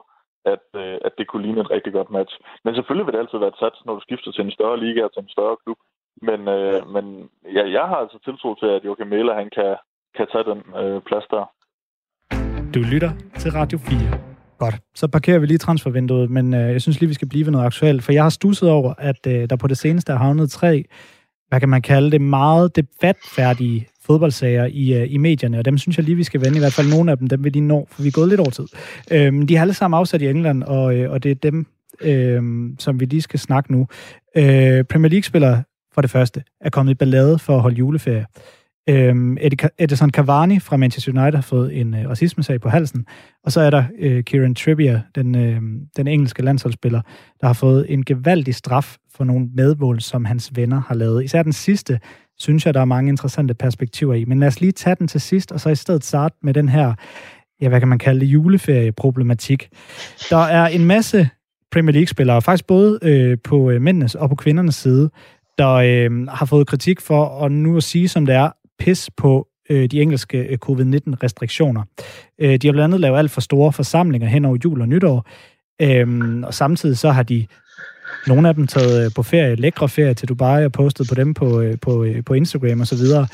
at, at det kunne ligne et rigtig godt match. Men selvfølgelig vil det altid være et sats, når du skifter til en større liga og til en større klub. Men, øh, men ja, jeg har altså tiltro til, at Joachim Mæler, han kan, kan tage den øh, plads der. Du lytter til Radio 4. Godt, så parkerer vi lige transfervinduet, men øh, jeg synes lige, vi skal blive ved noget aktuelt, for jeg har stusset over, at øh, der på det seneste er havnet tre, hvad kan man kalde det, meget debatfærdige fodboldsager i, øh, i medierne, og dem synes jeg lige, vi skal vende, i hvert fald nogle af dem, dem vil de nå, for vi er gået lidt over tid. Øh, de har alle sammen afsat i England, og, øh, og det er dem, øh, som vi lige skal snakke nu. Øh, Premier League-spillere, for det første, er kommet i ballade for at holde juleferie. Øhm, Edison Cavani fra Manchester United har fået en øh, racismesag på halsen. Og så er der øh, Kieran Trippier, den, øh, den engelske landsholdsspiller, der har fået en gevaldig straf for nogle medmål, som hans venner har lavet. Især den sidste, synes jeg, der er mange interessante perspektiver i. Men lad os lige tage den til sidst, og så i stedet starte med den her, ja, hvad kan man kalde det, juleferieproblematik. Der er en masse Premier League-spillere, faktisk både øh, på øh, mændenes og på kvindernes side, der øh, har fået kritik for at nu at sige, som det er, pis på øh, de engelske øh, covid-19-restriktioner. Øh, de har blandt andet lavet alt for store forsamlinger hen over jul og nytår, øh, og samtidig så har de nogle af dem taget øh, på ferie, lækre ferie til Dubai og postet på dem på, øh, på, på Instagram og så videre.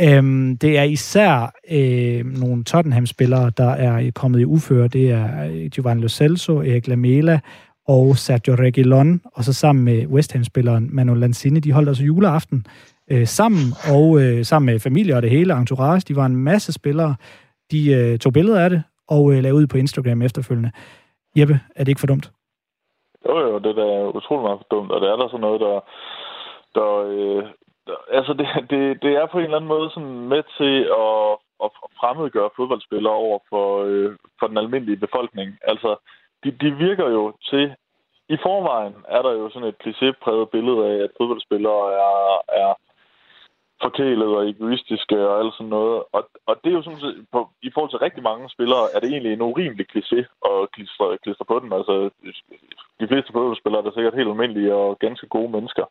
Øhm, det er især øh, nogle Tottenham-spillere, der er kommet i uføre. Det er Giovanni Lo Celso, Erik Lamela og Sergio Reguilon, og så sammen med West Ham-spilleren Manu Lanzini. De holdt altså juleaften øh, sammen, og øh, sammen med familie og det hele, entourage. De var en masse spillere. De øh, tog billeder af det og øh, lavede ud på Instagram efterfølgende. Jeppe, er det ikke for dumt? Jo, jo, det er utrolig meget for dumt, og det er der sådan noget, der, der, øh, der altså det, [LAUGHS] det, det er på en eller anden måde sådan med til at, at fremmedgøre fodboldspillere over for, øh, for den almindelige befolkning. Altså, de, de virker jo til, i forvejen er der jo sådan et klichépræget billede af, at fodboldspillere er, er forkælet og egoistiske og alt sådan noget. Og, og det er jo sådan på, i forhold til rigtig mange spillere, er det egentlig en urimelig kliché at klistre, klistre på den. Altså, de fleste fodboldspillere er sikkert helt almindelige og ganske gode mennesker.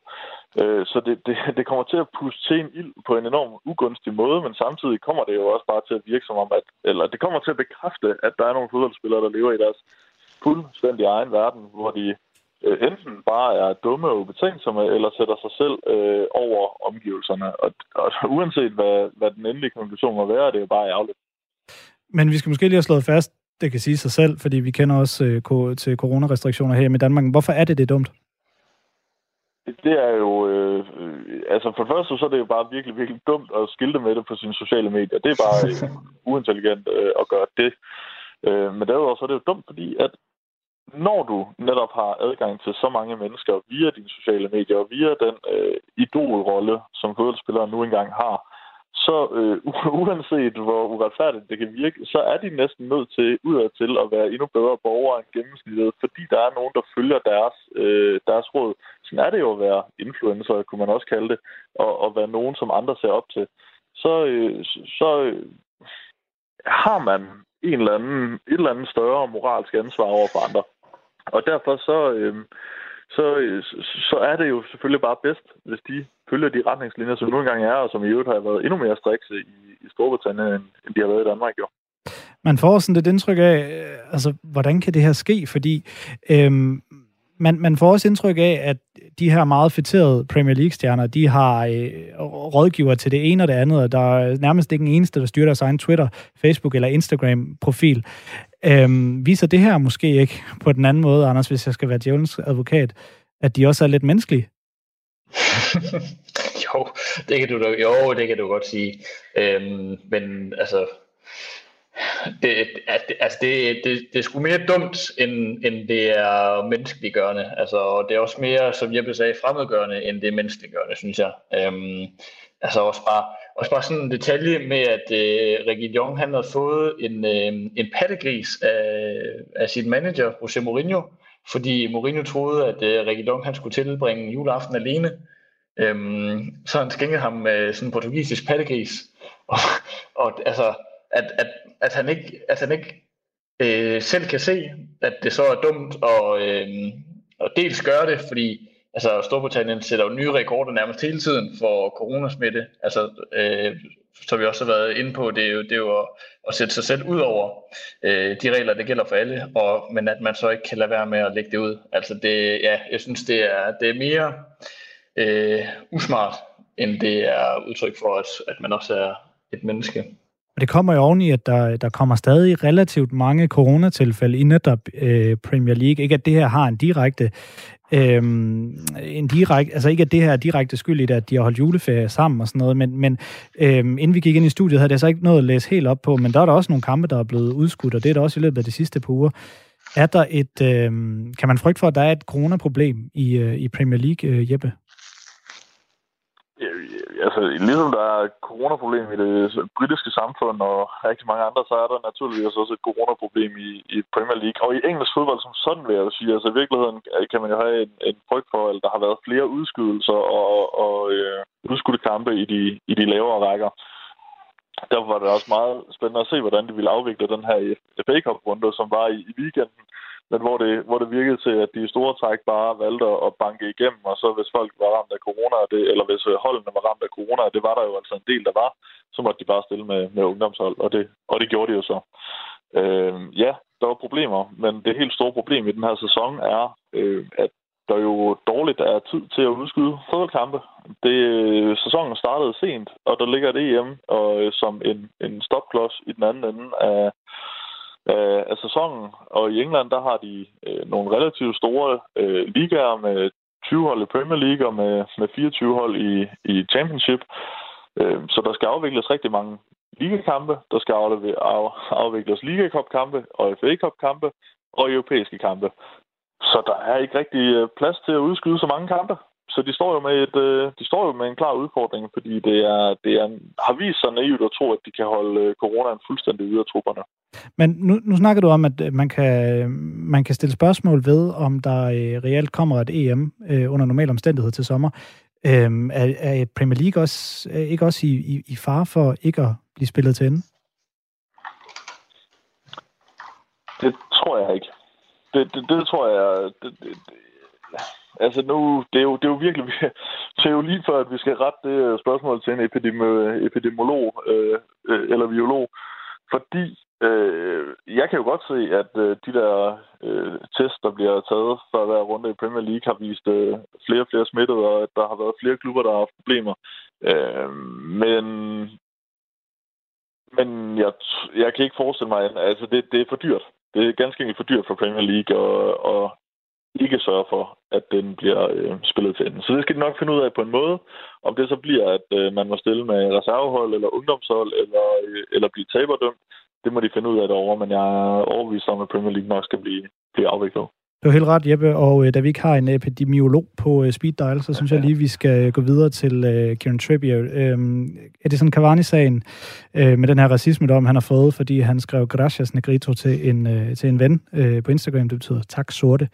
Øh, så det, det, det kommer til at puste til en ild på en enorm ugunstig måde, men samtidig kommer det jo også bare til at virke som om, at, eller det kommer til at bekræfte, at der er nogle fodboldspillere, der lever i deres fuldstændig egen verden, hvor de øh, enten bare er dumme og ubetænksomme, eller sætter sig selv øh, over omgivelserne. Og, og [LAUGHS] uanset hvad, hvad den endelige konklusion må være, det er jo bare ærgerligt. Men vi skal måske lige have slået fast, det kan sige sig selv, fordi vi kender også øh, til coronarestriktioner her i Danmark. Hvorfor er det det dumt? Det er jo... Øh, altså for det første, så er det jo bare virkelig, virkelig dumt at skilte med det på sine sociale medier. Det er bare øh, [LAUGHS] uintelligent øh, at gøre det. Øh, men derudover så er det jo dumt, fordi at når du netop har adgang til så mange mennesker via dine sociale medier og via den øh, idolrolle, som fodboldspillere nu engang har, så øh, [LAUGHS] uanset hvor uretfærdigt det kan virke, så er de næsten nødt til udadtil at være endnu bedre borgere end gennemsnittet, fordi der er nogen, der følger deres, øh, deres råd. Sådan er det jo at være influencer, kunne man også kalde det, og, og være nogen, som andre ser op til. Så, øh, så øh, har man en eller anden, et eller andet større moralsk ansvar over for andre. Og derfor så, øh, så, så er det jo selvfølgelig bare bedst, hvis de følger de retningslinjer, som nu engang er, og som i øvrigt har været endnu mere strikse i, i Storbritannien, end de har været i Danmark jo. Man får sådan lidt indtryk af, øh, altså, hvordan kan det her ske? Fordi øhm, man, man får også indtryk af, at de her meget fætterede Premier League-stjerner, de har øh, rådgiver til det ene og det andet, og der er nærmest ikke en eneste, der styrer deres egen Twitter, Facebook eller Instagram-profil. Øhm, viser det her måske ikke på den anden måde, Anders, hvis jeg skal være djævelens advokat, at de også er lidt menneskelige? [LAUGHS] jo, det kan du jo, det kan du godt sige. Øhm, men altså, det, altså det, det, det er sgu mere dumt, end, end det er menneskeliggørende. Altså, det er også mere, som jeg sagde, fremmedgørende, end det er menneskeliggørende, synes jeg. Øhm, altså også bare, også bare sådan en detalje med, at øh, Reguilon, han havde fået en, øh, en pattegris af, af sin manager, José Mourinho, fordi Mourinho troede, at øh, Reguilon, han skulle tilbringe juleaften alene. Øhm, så han skænkede ham øh, sådan en portugisisk pattegris. Og, og altså, at, at, at han ikke, at han ikke øh, selv kan se, at det så er dumt at, øh, at dels gøre det, fordi altså Storbritannien sætter jo nye rekorder nærmest hele tiden for coronasmitte. Altså, øh, som vi også har været inde på, det er jo, det er jo at, at sætte sig selv ud over øh, de regler, der gælder for alle, og, men at man så ikke kan lade være med at lægge det ud. Altså det, ja, jeg synes, det er, det er mere øh, usmart, end det er udtryk for, at, at man også er et menneske. Og det kommer jo oveni, at der, der kommer stadig relativt mange coronatilfælde i netop øh, Premier League. Ikke at det her har en direkte Øhm, en direkte, altså ikke at det her er direkte skyld i at de har holdt juleferie sammen og sådan noget, men, men øhm, inden vi gik ind i studiet, havde jeg så ikke noget at læse helt op på, men der er der også nogle kampe, der er blevet udskudt, og det er der også i løbet af de sidste par uger. Er der et, øhm, kan man frygte for, at der er et coronaproblem i, øh, i Premier League, øh, Jeppe? Altså, ligesom der er coronaproblem i det britiske samfund og rigtig mange andre, så er der naturligvis også et coronaproblem i, i Premier League. Og i engelsk fodbold som sådan vil jeg sige, altså i virkeligheden øh, kan man jo have en, en frygt for, at der har været flere udskydelser og, og øh, udskudte kampe i de, i de lavere rækker. Derfor var det også meget spændende at se, hvordan de ville afvikle den her FA Cup-runde, som var i, i weekenden men hvor det, hvor det virkede til, at de store træk bare valgte at banke igennem, og så hvis folk var ramt af corona, det, eller hvis øh, holdene var ramt af corona, det var der jo altså en del, der var, så måtte de bare stille med, med ungdomshold, og det, og det gjorde de jo så. Øh, ja, der var problemer, men det helt store problem i den her sæson er, øh, at der jo dårligt er tid til at udskyde fodboldkampe. Det, øh, sæsonen startede sent, og der ligger det EM og, øh, som en, en stopklods i den anden ende af, øh, af sæsonen. Og i England, der har de øh, nogle relativt store øh, ligaer med 20 hold i Premier League og med, med 24 hold i, i Championship. Øh, så der skal afvikles rigtig mange ligakampe. Der skal afvikles ligakopkampe Cup-kampe og FA Cup-kampe og europæiske kampe. Så der er ikke rigtig øh, plads til at udskyde så mange kampe. Så de står jo med et, øh, de står jo med en klar udfordring, fordi det er, det er, har vist sig naivt at tro, at de kan holde øh, coronaen fuldstændig ude af trupperne. Men nu, nu snakker du om, at øh, man kan, man kan stille spørgsmål ved, om der øh, reelt kommer et EM øh, under normale omstændigheder til sommer. Øh, er, er Premier League også, er ikke også i, i, i far for ikke at blive spillet til ende? Det tror jeg ikke. Det, det, det tror jeg... Det, det, altså nu, det er jo, det er jo virkelig, [LAUGHS] det er jo lige før, at vi skal rette det øh, spørgsmål til en epidemi, epidemiolog øh, eller biolog, fordi Øh, jeg kan jo godt se, at øh, de der øh, tests, der bliver taget for hver runde i Premier League, har vist øh, flere og flere smittede, og at der har været flere klubber, der har haft problemer. Øh, men men jeg, jeg kan ikke forestille mig, altså det, det er for dyrt. Det er ganske enkelt for dyrt for Premier League at, at ikke sørge for, at den bliver øh, spillet til enden. Så det skal de nok finde ud af på en måde. Om det så bliver, at øh, man må stille med reservehold eller ungdomshold, eller, øh, eller blive taberdømt, det må de finde ud af derovre, men jeg er overbevist om, at Premier League nok skal blive, blive afviklet. Du har helt ret, Jeppe, og øh, da vi ikke har en epidemiolog på øh, speed dial, så synes ja. jeg lige, vi skal gå videre til øh, Kieran Trippier. Øh, er det sådan Cavani-sagen øh, med den her racisme, han har fået, fordi han skrev Gracias Negrito til en, øh, til en ven øh, på Instagram, det betyder tak sorte.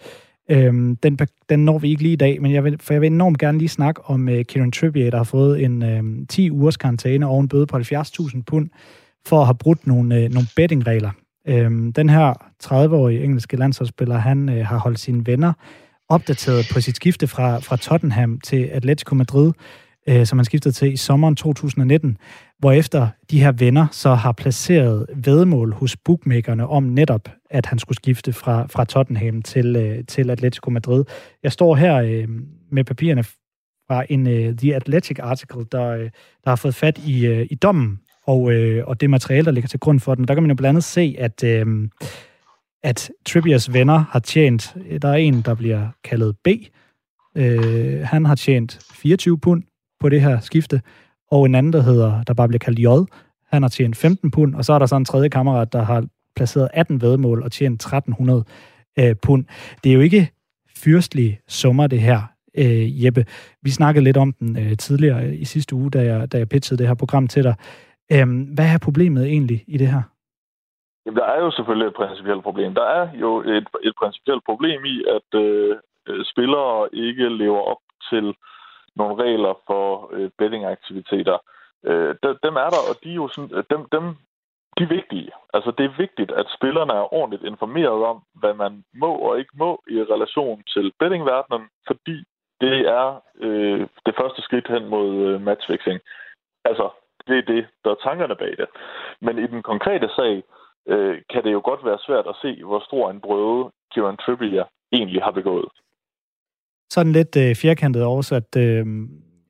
Øh, den, den når vi ikke lige i dag, men jeg vil, for jeg vil enormt gerne lige snakke om øh, Kieran Trippier, der har fået en øh, 10 ugers karantæne og en bøde på 70.000 pund for at have brudt nogle, øh, nogle bettingregler. Øhm, den her 30-årige engelske landsholdsspiller, han øh, har holdt sine venner opdateret på sit skifte fra, fra Tottenham til Atletico Madrid, øh, som han skiftede til i sommeren 2019, hvor efter de her venner så har placeret vedmål hos bookmakerne om netop, at han skulle skifte fra, fra Tottenham til, øh, til Atletico Madrid. Jeg står her øh, med papirerne fra en øh, The Athletic article, der, øh, der har fået fat i, øh, i dommen og, øh, og det materiale, der ligger til grund for den. Der kan man jo blandt andet se, at, øh, at Trippiers venner har tjent, øh, der er en, der bliver kaldet B, øh, han har tjent 24 pund på det her skifte, og en anden, der hedder, der bare bliver kaldt J, han har tjent 15 pund, og så er der så en tredje kammerat, der har placeret 18 vedmål og tjent 1300 øh, pund. Det er jo ikke fyrstlige summer, det her, øh, Jeppe. Vi snakkede lidt om den øh, tidligere i sidste uge, da jeg, da jeg pitchede det her program til dig. Øhm, hvad er problemet egentlig i det her? Jamen, der er jo selvfølgelig et principielt problem. Der er jo et, et principielt problem i, at øh, øh spillere ikke lever op til nogle regler for øh, bettingaktiviteter. Øh, dem er der, og de er jo sådan, øh, dem, dem, de er vigtige. Altså, det er vigtigt, at spillerne er ordentligt informeret om, hvad man må og ikke må i relation til bettingverdenen, fordi det er øh, det første skridt hen mod øh, matchfixing. Altså, det er det, der er tankerne bag det. Men i den konkrete sag øh, kan det jo godt være svært at se, hvor stor en brøde Kieran Trippier egentlig har begået. Sådan lidt øh, firkantet oversat, øh,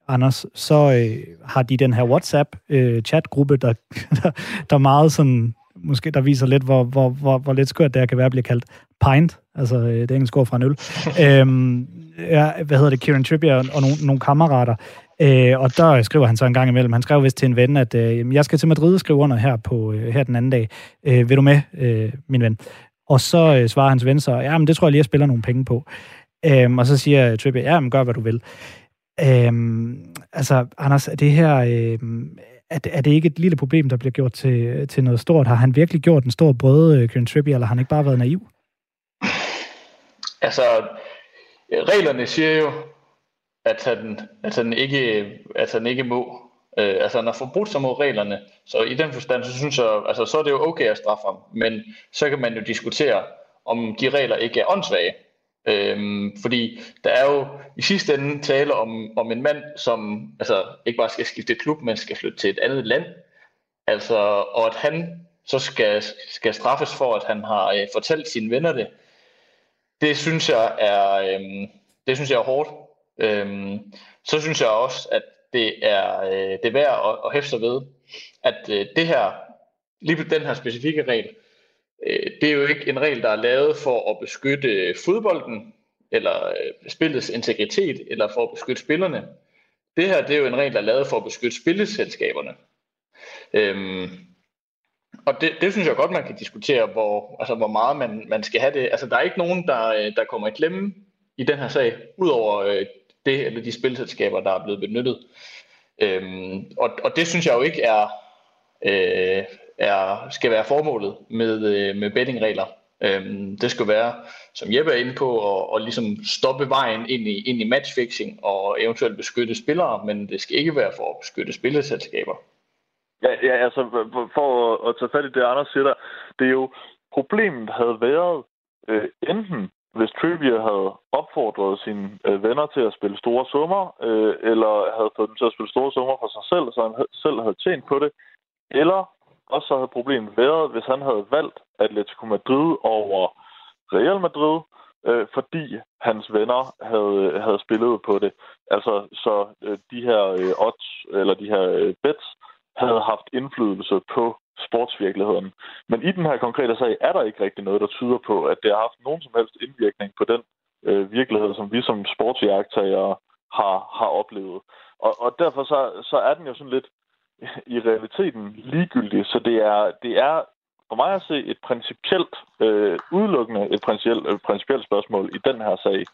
Anders, så øh, har de den her WhatsApp-chatgruppe, øh, der, [LAUGHS] der, der meget sådan, måske der viser lidt, hvor, hvor, hvor, hvor lidt skørt det her kan være at blive kaldt pint, altså øh, det engelske ord fra en øl. [LAUGHS] øhm, ja, hvad hedder det, Kieran Trippier og, og nogle, nogle kammerater, Øh, og der skriver han så en gang imellem, han skrev vist til en ven, at øh, jeg skal til Madrid og skrive under her, på, øh, her den anden dag. Øh, vil du med, øh, min ven? Og så øh, svarer hans ven så, ja, men det tror jeg lige, jeg spiller nogle penge på. Øh, Øhm, og så siger Trippier, ja, men gør hvad du vil. Øhm, altså, Anders, er det her... Øhm, er, er det ikke et lille problem, der bliver gjort til, til noget stort? Har han virkelig gjort en stor brøde, øh, Kieran Trippier, eller har han ikke bare været naiv? Altså, reglerne siger jo, at han, at han, ikke, at han ikke må. Øh, altså, han har forbrudt sig mod reglerne. Så i den forstand, så synes jeg, altså, så er det jo okay at straffe ham. Men så kan man jo diskutere, om de regler ikke er åndssvage. Øhm, fordi der er jo i sidste ende tale om, om en mand, som altså, ikke bare skal skifte klub, men skal flytte til et andet land. Altså, og at han så skal, skal straffes for, at han har øh, fortalt sine venner det, det synes jeg er, øhm, det synes jeg er hårdt. Øhm, så synes jeg også, at det er, øh, det er værd at, at hæfte sig ved, at øh, det her, lige den her specifikke regel, øh, det er jo ikke en regel, der er lavet for at beskytte fodbolden, eller øh, spillets integritet, eller for at beskytte spillerne. Det her, det er jo en regel, der er lavet for at beskytte spilleselskaberne. Øhm, og det, det synes jeg godt, man kan diskutere, hvor, altså, hvor meget man, man skal have det. Altså, der er ikke nogen, der, øh, der kommer i klemme i den her sag, udover øh, det eller de spilselskaber, der er blevet benyttet. Øhm, og, og det synes jeg jo ikke er, øh, er skal være formålet med, øh, med bettingregler. Øhm, det skal være, som Jeppe er inde på, at, at ligesom stoppe vejen ind i, ind i matchfixing og eventuelt beskytte spillere, men det skal ikke være for at beskytte spilleselskaber. Ja, ja altså for at, at tage fat i det, Anders siger der, det er jo, problemet havde været øh, enten hvis Trivia havde opfordret sine øh, venner til at spille store summer, øh, eller havde fået dem til at spille store summer for sig selv, så han selv havde tjent på det, eller også så havde problemet været, hvis han havde valgt Atletico Madrid over Real Madrid, øh, fordi hans venner havde, havde spillet på det. Altså, så øh, de her øh, odds, eller de her øh, bets, havde haft indflydelse på sportsvirkeligheden. Men i den her konkrete sag er der ikke rigtig noget, der tyder på, at det har haft nogen som helst indvirkning på den øh, virkelighed, som vi som sportsjagttagere har, har oplevet. Og, og derfor så, så er den jo sådan lidt i realiteten ligegyldig. Så det er, det er for mig at se et principielt, øh, udelukkende et principielt, øh, principielt spørgsmål i den her sag.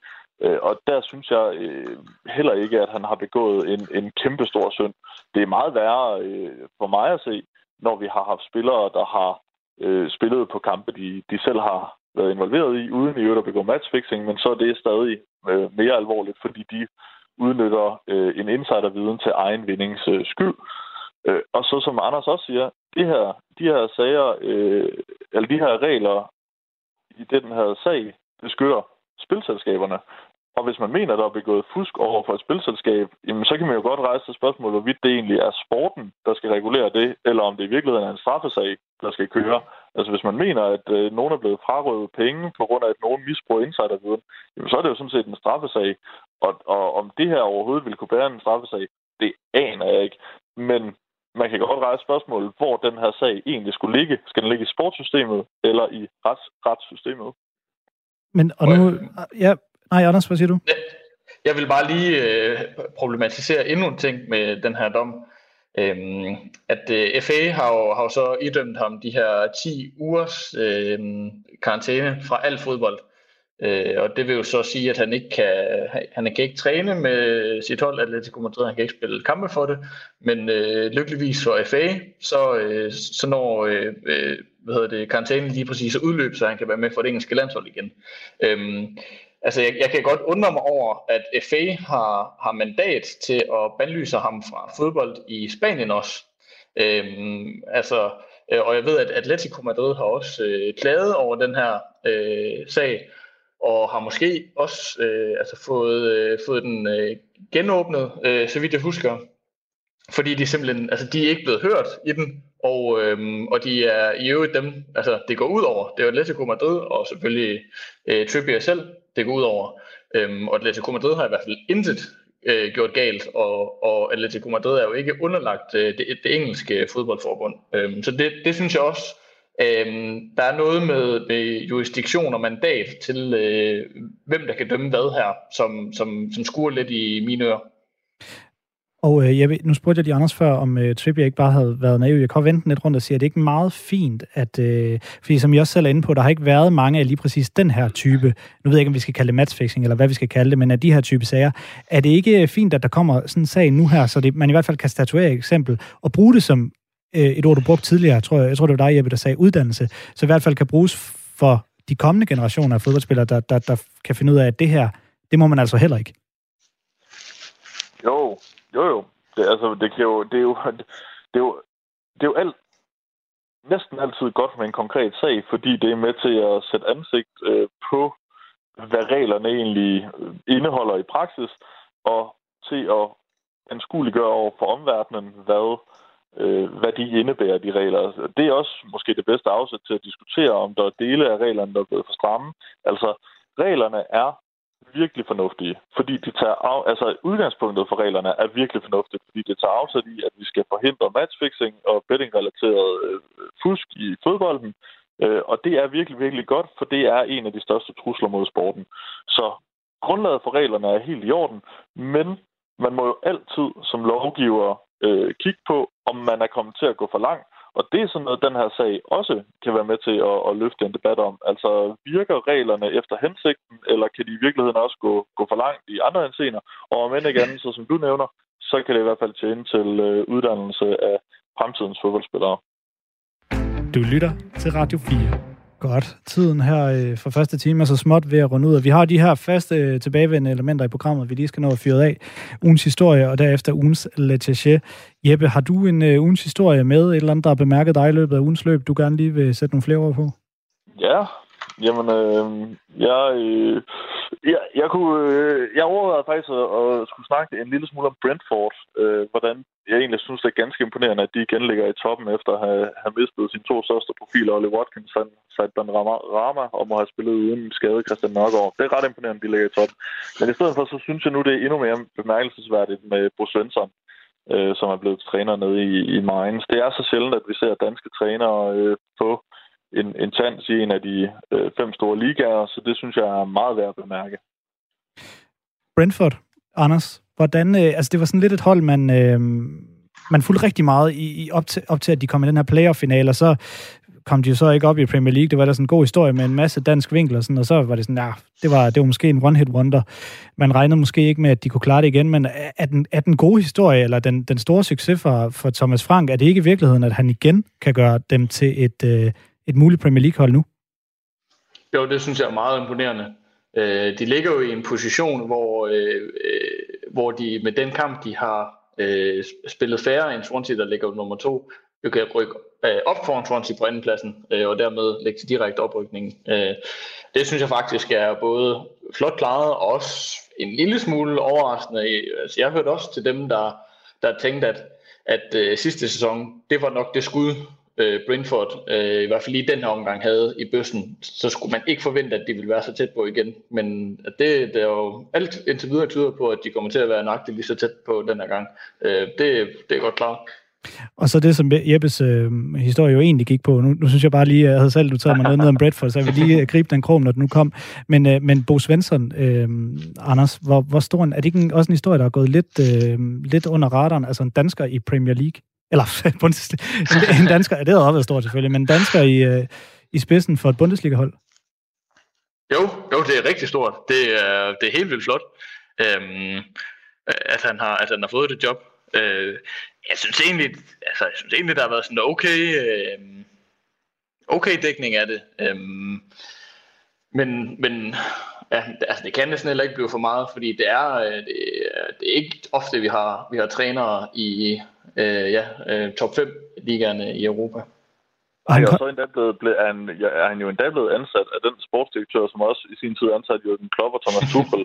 Øh, og der synes jeg øh, heller ikke, at han har begået en, en kæmpe stor synd. Det er meget værre øh, for mig at se, når vi har haft spillere, der har øh, spillet på kampe, de, de selv har været involveret i, uden i øvrigt at begå matchfixing, men så er det stadig øh, mere alvorligt, fordi de udnytter øh, en insiderviden til egen vindings øh, skyld. Øh, og så som Anders også siger, det her, de her sager, øh, eller de her regler i den her sag beskytter spilselskaberne. Og hvis man mener, der er begået fusk over for et spilselskab, jamen, så kan man jo godt rejse til spørgsmål, hvorvidt det egentlig er sporten, der skal regulere det, eller om det i virkeligheden er en straffesag, der skal køre. Altså hvis man mener, at øh, nogen er blevet frarøvet penge på grund af, at nogen misbruger insiderviden, jamen, så er det jo sådan set en straffesag. Og, og om det her overhovedet vil kunne bære en straffesag, det aner jeg ikke. Men man kan godt rejse spørgsmål, hvor den her sag egentlig skulle ligge. Skal den ligge i sportssystemet eller i rets, retssystemet? Men, og nu, ja, Nej, Anders, hvad siger du? Jeg vil bare lige øh, problematisere endnu en ting med den her dom. Øhm, at øh, FA har jo, har jo så idømt ham de her 10 ugers øh, karantæne fra al fodbold. Øh, Øh, og det vil jo så sige, at han ikke kan, han kan ikke træne med sit hold Atletico Madrid, han kan ikke spille kampe for det, men øh, lykkeligvis for FA, så, øh, så når øh, øh, hvad hedder det, karantænen lige præcis er udløb, så han kan være med for det engelske landshold igen. Øhm, Altså, jeg, jeg kan godt undre mig over, at FA har, har mandat til at bandlyse ham fra fodbold i Spanien også. Øhm, altså, øh, og jeg ved, at Atletico Madrid har også øh, klaget over den her øh, sag, og har måske også øh, altså fået, øh, fået den øh, genåbnet, øh, så vidt jeg husker. Fordi de simpelthen, altså de er ikke blevet hørt i den, og, øhm, og de er i øvrigt dem, altså det går ud over, det er Atletico Madrid, og selvfølgelig øh, Trippier selv, det går ud over. Øhm, og Atletico Madrid har i hvert fald intet øh, gjort galt, og, og Atletico Madrid er jo ikke underlagt øh, det, det engelske fodboldforbund. Øhm, så det, det synes jeg også, øhm, der er noget med, med jurisdiktion og mandat til, øh, hvem der kan dømme hvad her, som, som, som skuer lidt i mine ører. Og øh, jeg, nu spurgte jeg lige Anders før, om øh, Trippier ikke bare havde været naiv. Jeg kan vente lidt rundt og sige, at det ikke er meget fint, at, øh, fordi som jeg også selv er inde på, der har ikke været mange af lige præcis den her type, nu ved jeg ikke, om vi skal kalde det matchfixing, eller hvad vi skal kalde det, men af de her type sager, er det ikke fint, at der kommer sådan en sag nu her, så det, man i hvert fald kan statuere et eksempel, og bruge det som øh, et ord, du brugte tidligere, tror, jeg, jeg tror, det var dig, Jeppe, der sagde uddannelse, så i hvert fald kan bruges for de kommende generationer af fodboldspillere, der, der, der kan finde ud af, at det her, det må man altså heller ikke. Jo, jo, jo. Det, altså, det, kan jo, det, er jo, det, er jo, det er jo alt, næsten altid godt med en konkret sag, fordi det er med til at sætte ansigt øh, på, hvad reglerne egentlig øh, indeholder i praksis, og til at anskueliggøre over for omverdenen, hvad, øh, Øh, hvad de indebærer, de regler. Det er også måske det bedste afsæt til at diskutere, om der er dele af reglerne, der er blevet for stramme. Altså, reglerne er virkelig fornuftige, fordi de tager af, altså udgangspunktet for reglerne er virkelig fornuftigt, fordi det tager afsæt i, at vi skal forhindre matchfixing og bettingrelateret øh, fusk i fodbolden, øh, og det er virkelig, virkelig godt, for det er en af de største trusler mod sporten. Så grundlaget for reglerne er helt i orden, men man må jo altid som lovgiver øh, kigge på, om man er kommet til at gå for langt, og det er sådan noget, den her sag også kan være med til at, at løfte en debat om. Altså, virker reglerne efter hensigten, eller kan de i virkeligheden også gå, gå for langt i andre hensener? Og om end ikke andet, så som du nævner, så kan det i hvert fald tjene til øh, uddannelse af fremtidens fodboldspillere. Du lytter til Radio 4. Godt. Tiden her øh, for første time er så småt ved at runde ud, og vi har de her faste øh, tilbagevendende elementer i programmet, vi lige skal nå at fyre af. Ugens historie, og derefter ugens letaché. Jeppe, har du en øh, ugens historie med, et eller andet, der har bemærket dig i løbet af ugens løb, du gerne lige vil sætte nogle flere ord på? Ja, Jamen, øh, jeg, øh, jeg, jeg, kunne, øh, jeg overvejede faktisk at, at skulle snakke en lille smule om Brentford. Øh, hvordan jeg egentlig synes, det er ganske imponerende, at de igen ligger i toppen efter at have, have mistet sine to største profiler, Ollie Watkins og Saitban Rama, og må have spillet uden skade Christian Nørgaard. Det er ret imponerende, at de ligger i toppen. Men i stedet for, så synes jeg nu, det er endnu mere bemærkelsesværdigt med Bo Svensson, øh, som er blevet træner nede i, i Mainz. Det er så sjældent, at vi ser danske trænere øh, på en, en chance i en af de øh, fem store ligaer, så det synes jeg er meget værd at bemærke. Brentford, Anders, hvordan, øh, altså det var sådan lidt et hold, man, øh, man fulgte rigtig meget i, i op, til, op til, at de kom i den her playoff-finale, og så kom de jo så ikke op i Premier League. Det var da sådan en god historie med en masse dansk vinkler, og, sådan, og så var det sådan, ja, det var, det var måske en one-hit wonder. Man regnede måske ikke med, at de kunne klare det igen, men er den, er den gode historie, eller den, den store succes for, for Thomas Frank, er det ikke i virkeligheden, at han igen kan gøre dem til et, øh, et muligt Premier League-hold nu? Jo, det synes jeg er meget imponerende. Øh, de ligger jo i en position, hvor, øh, øh hvor de med den kamp, de har øh, spillet færre end Swansea, der ligger nummer to, jo kan rykke øh, op foran Swansea på andenpladsen, øh, og dermed lægge til direkte oprykning. Øh, det synes jeg faktisk er både flot klaret, og også en lille smule overraskende. Altså, jeg hørte også til dem, der, der tænkte, at, at øh, sidste sæson, det var nok det skud, øh, Brentford, øh, i hvert fald lige den her omgang, havde i bøssen, så skulle man ikke forvente, at de ville være så tæt på igen. Men det, det er jo alt indtil videre tyder på, at de kommer til at være nøjagtigt lige så tæt på den her gang. Øh, det, det er godt klart. Og så det, som Jeppes øh, historie jo egentlig gik på. Nu, nu synes jeg bare lige, jeg havde selv du mig noget ned om Bradford, så jeg vil lige øh, gribe den krom, når den nu kom. Men, øh, men Bo Svensson, øh, Anders, hvor, hvor stor en, er det ikke en, også en historie, der er gået lidt, øh, lidt under radaren, altså en dansker i Premier League? Eller [LAUGHS] en dansker, det havde også stort selvfølgelig, men dansker i, øh, i spidsen for et Bundesliga-hold? Jo, jo, det er rigtig stort. Det er, det er helt vildt flot, øhm, at, han har, at han har fået det job. Øh, jeg synes egentlig, altså, jeg synes egentlig, der har været sådan okay, øh, okay dækning af det. Øh, men, men ja, altså, det kan næsten heller ikke blive for meget, fordi det er, øh, det, det, det er ikke ofte, vi har, vi har trænere i øh, ja, øh, top 5 ligaerne i Europa. Og han er, så endda blevet, er, han, ja, er han jo endda blevet ansat af den sportsdirektør, som også i sin tid ansat Jürgen Klopp og Thomas [LAUGHS] Tuchel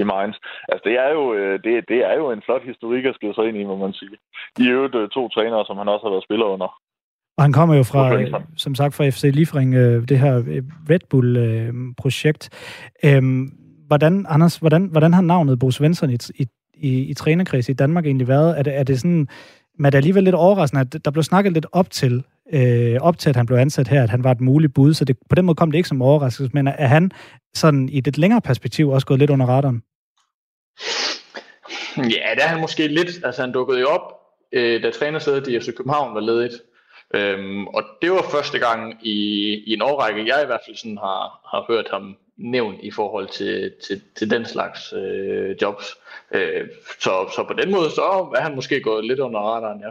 i Mainz. Altså, det er, jo, øh, det, det er jo en flot historik at skrive sig ind i, må man sige. I øvrigt øh, to trænere, som han også har været spiller under. Og han kommer jo fra, som sagt, fra FC Liefering, øh, det her Red Bull-projekt. Øhm, hvordan, Anders, hvordan, hvordan har navnet Bo Svensson i, i, i, i trænerkreds i Danmark egentlig været? Er det, er det sådan men det er alligevel lidt overraskende, at der blev snakket lidt op til, øh, op til, at han blev ansat her, at han var et muligt bud, så det, på den måde kom det ikke som overraskelse, men er han sådan i det længere perspektiv også gået lidt under radaren? Ja, det er han måske lidt. Altså, han dukkede jo op, øh, da trænersædet i FC København var ledigt. Øhm, og det var første gang i, i en årrække, jeg i hvert fald sådan har, har hørt ham nævnt i forhold til, til, til den slags øh, jobs. Øh, så, så på den måde, så er han måske gået lidt under radaren, ja.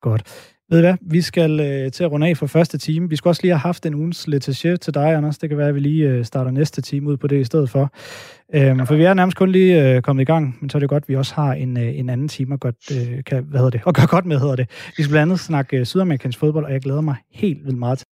Godt. Ved du hvad, vi skal øh, til at runde af for første time. Vi skulle også lige have haft en ugens letaché til dig, Anders. Det kan være, at vi lige øh, starter næste time ud på det i stedet for. Øhm, for vi er nærmest kun lige øh, kommet i gang, men så er det godt, at vi også har en, øh, en anden time at, godt, øh, kan, hvad hedder det, at gøre godt med, hedder det. Vi skal blandt andet snakke øh, sydamerikansk fodbold, og jeg glæder mig helt vildt meget til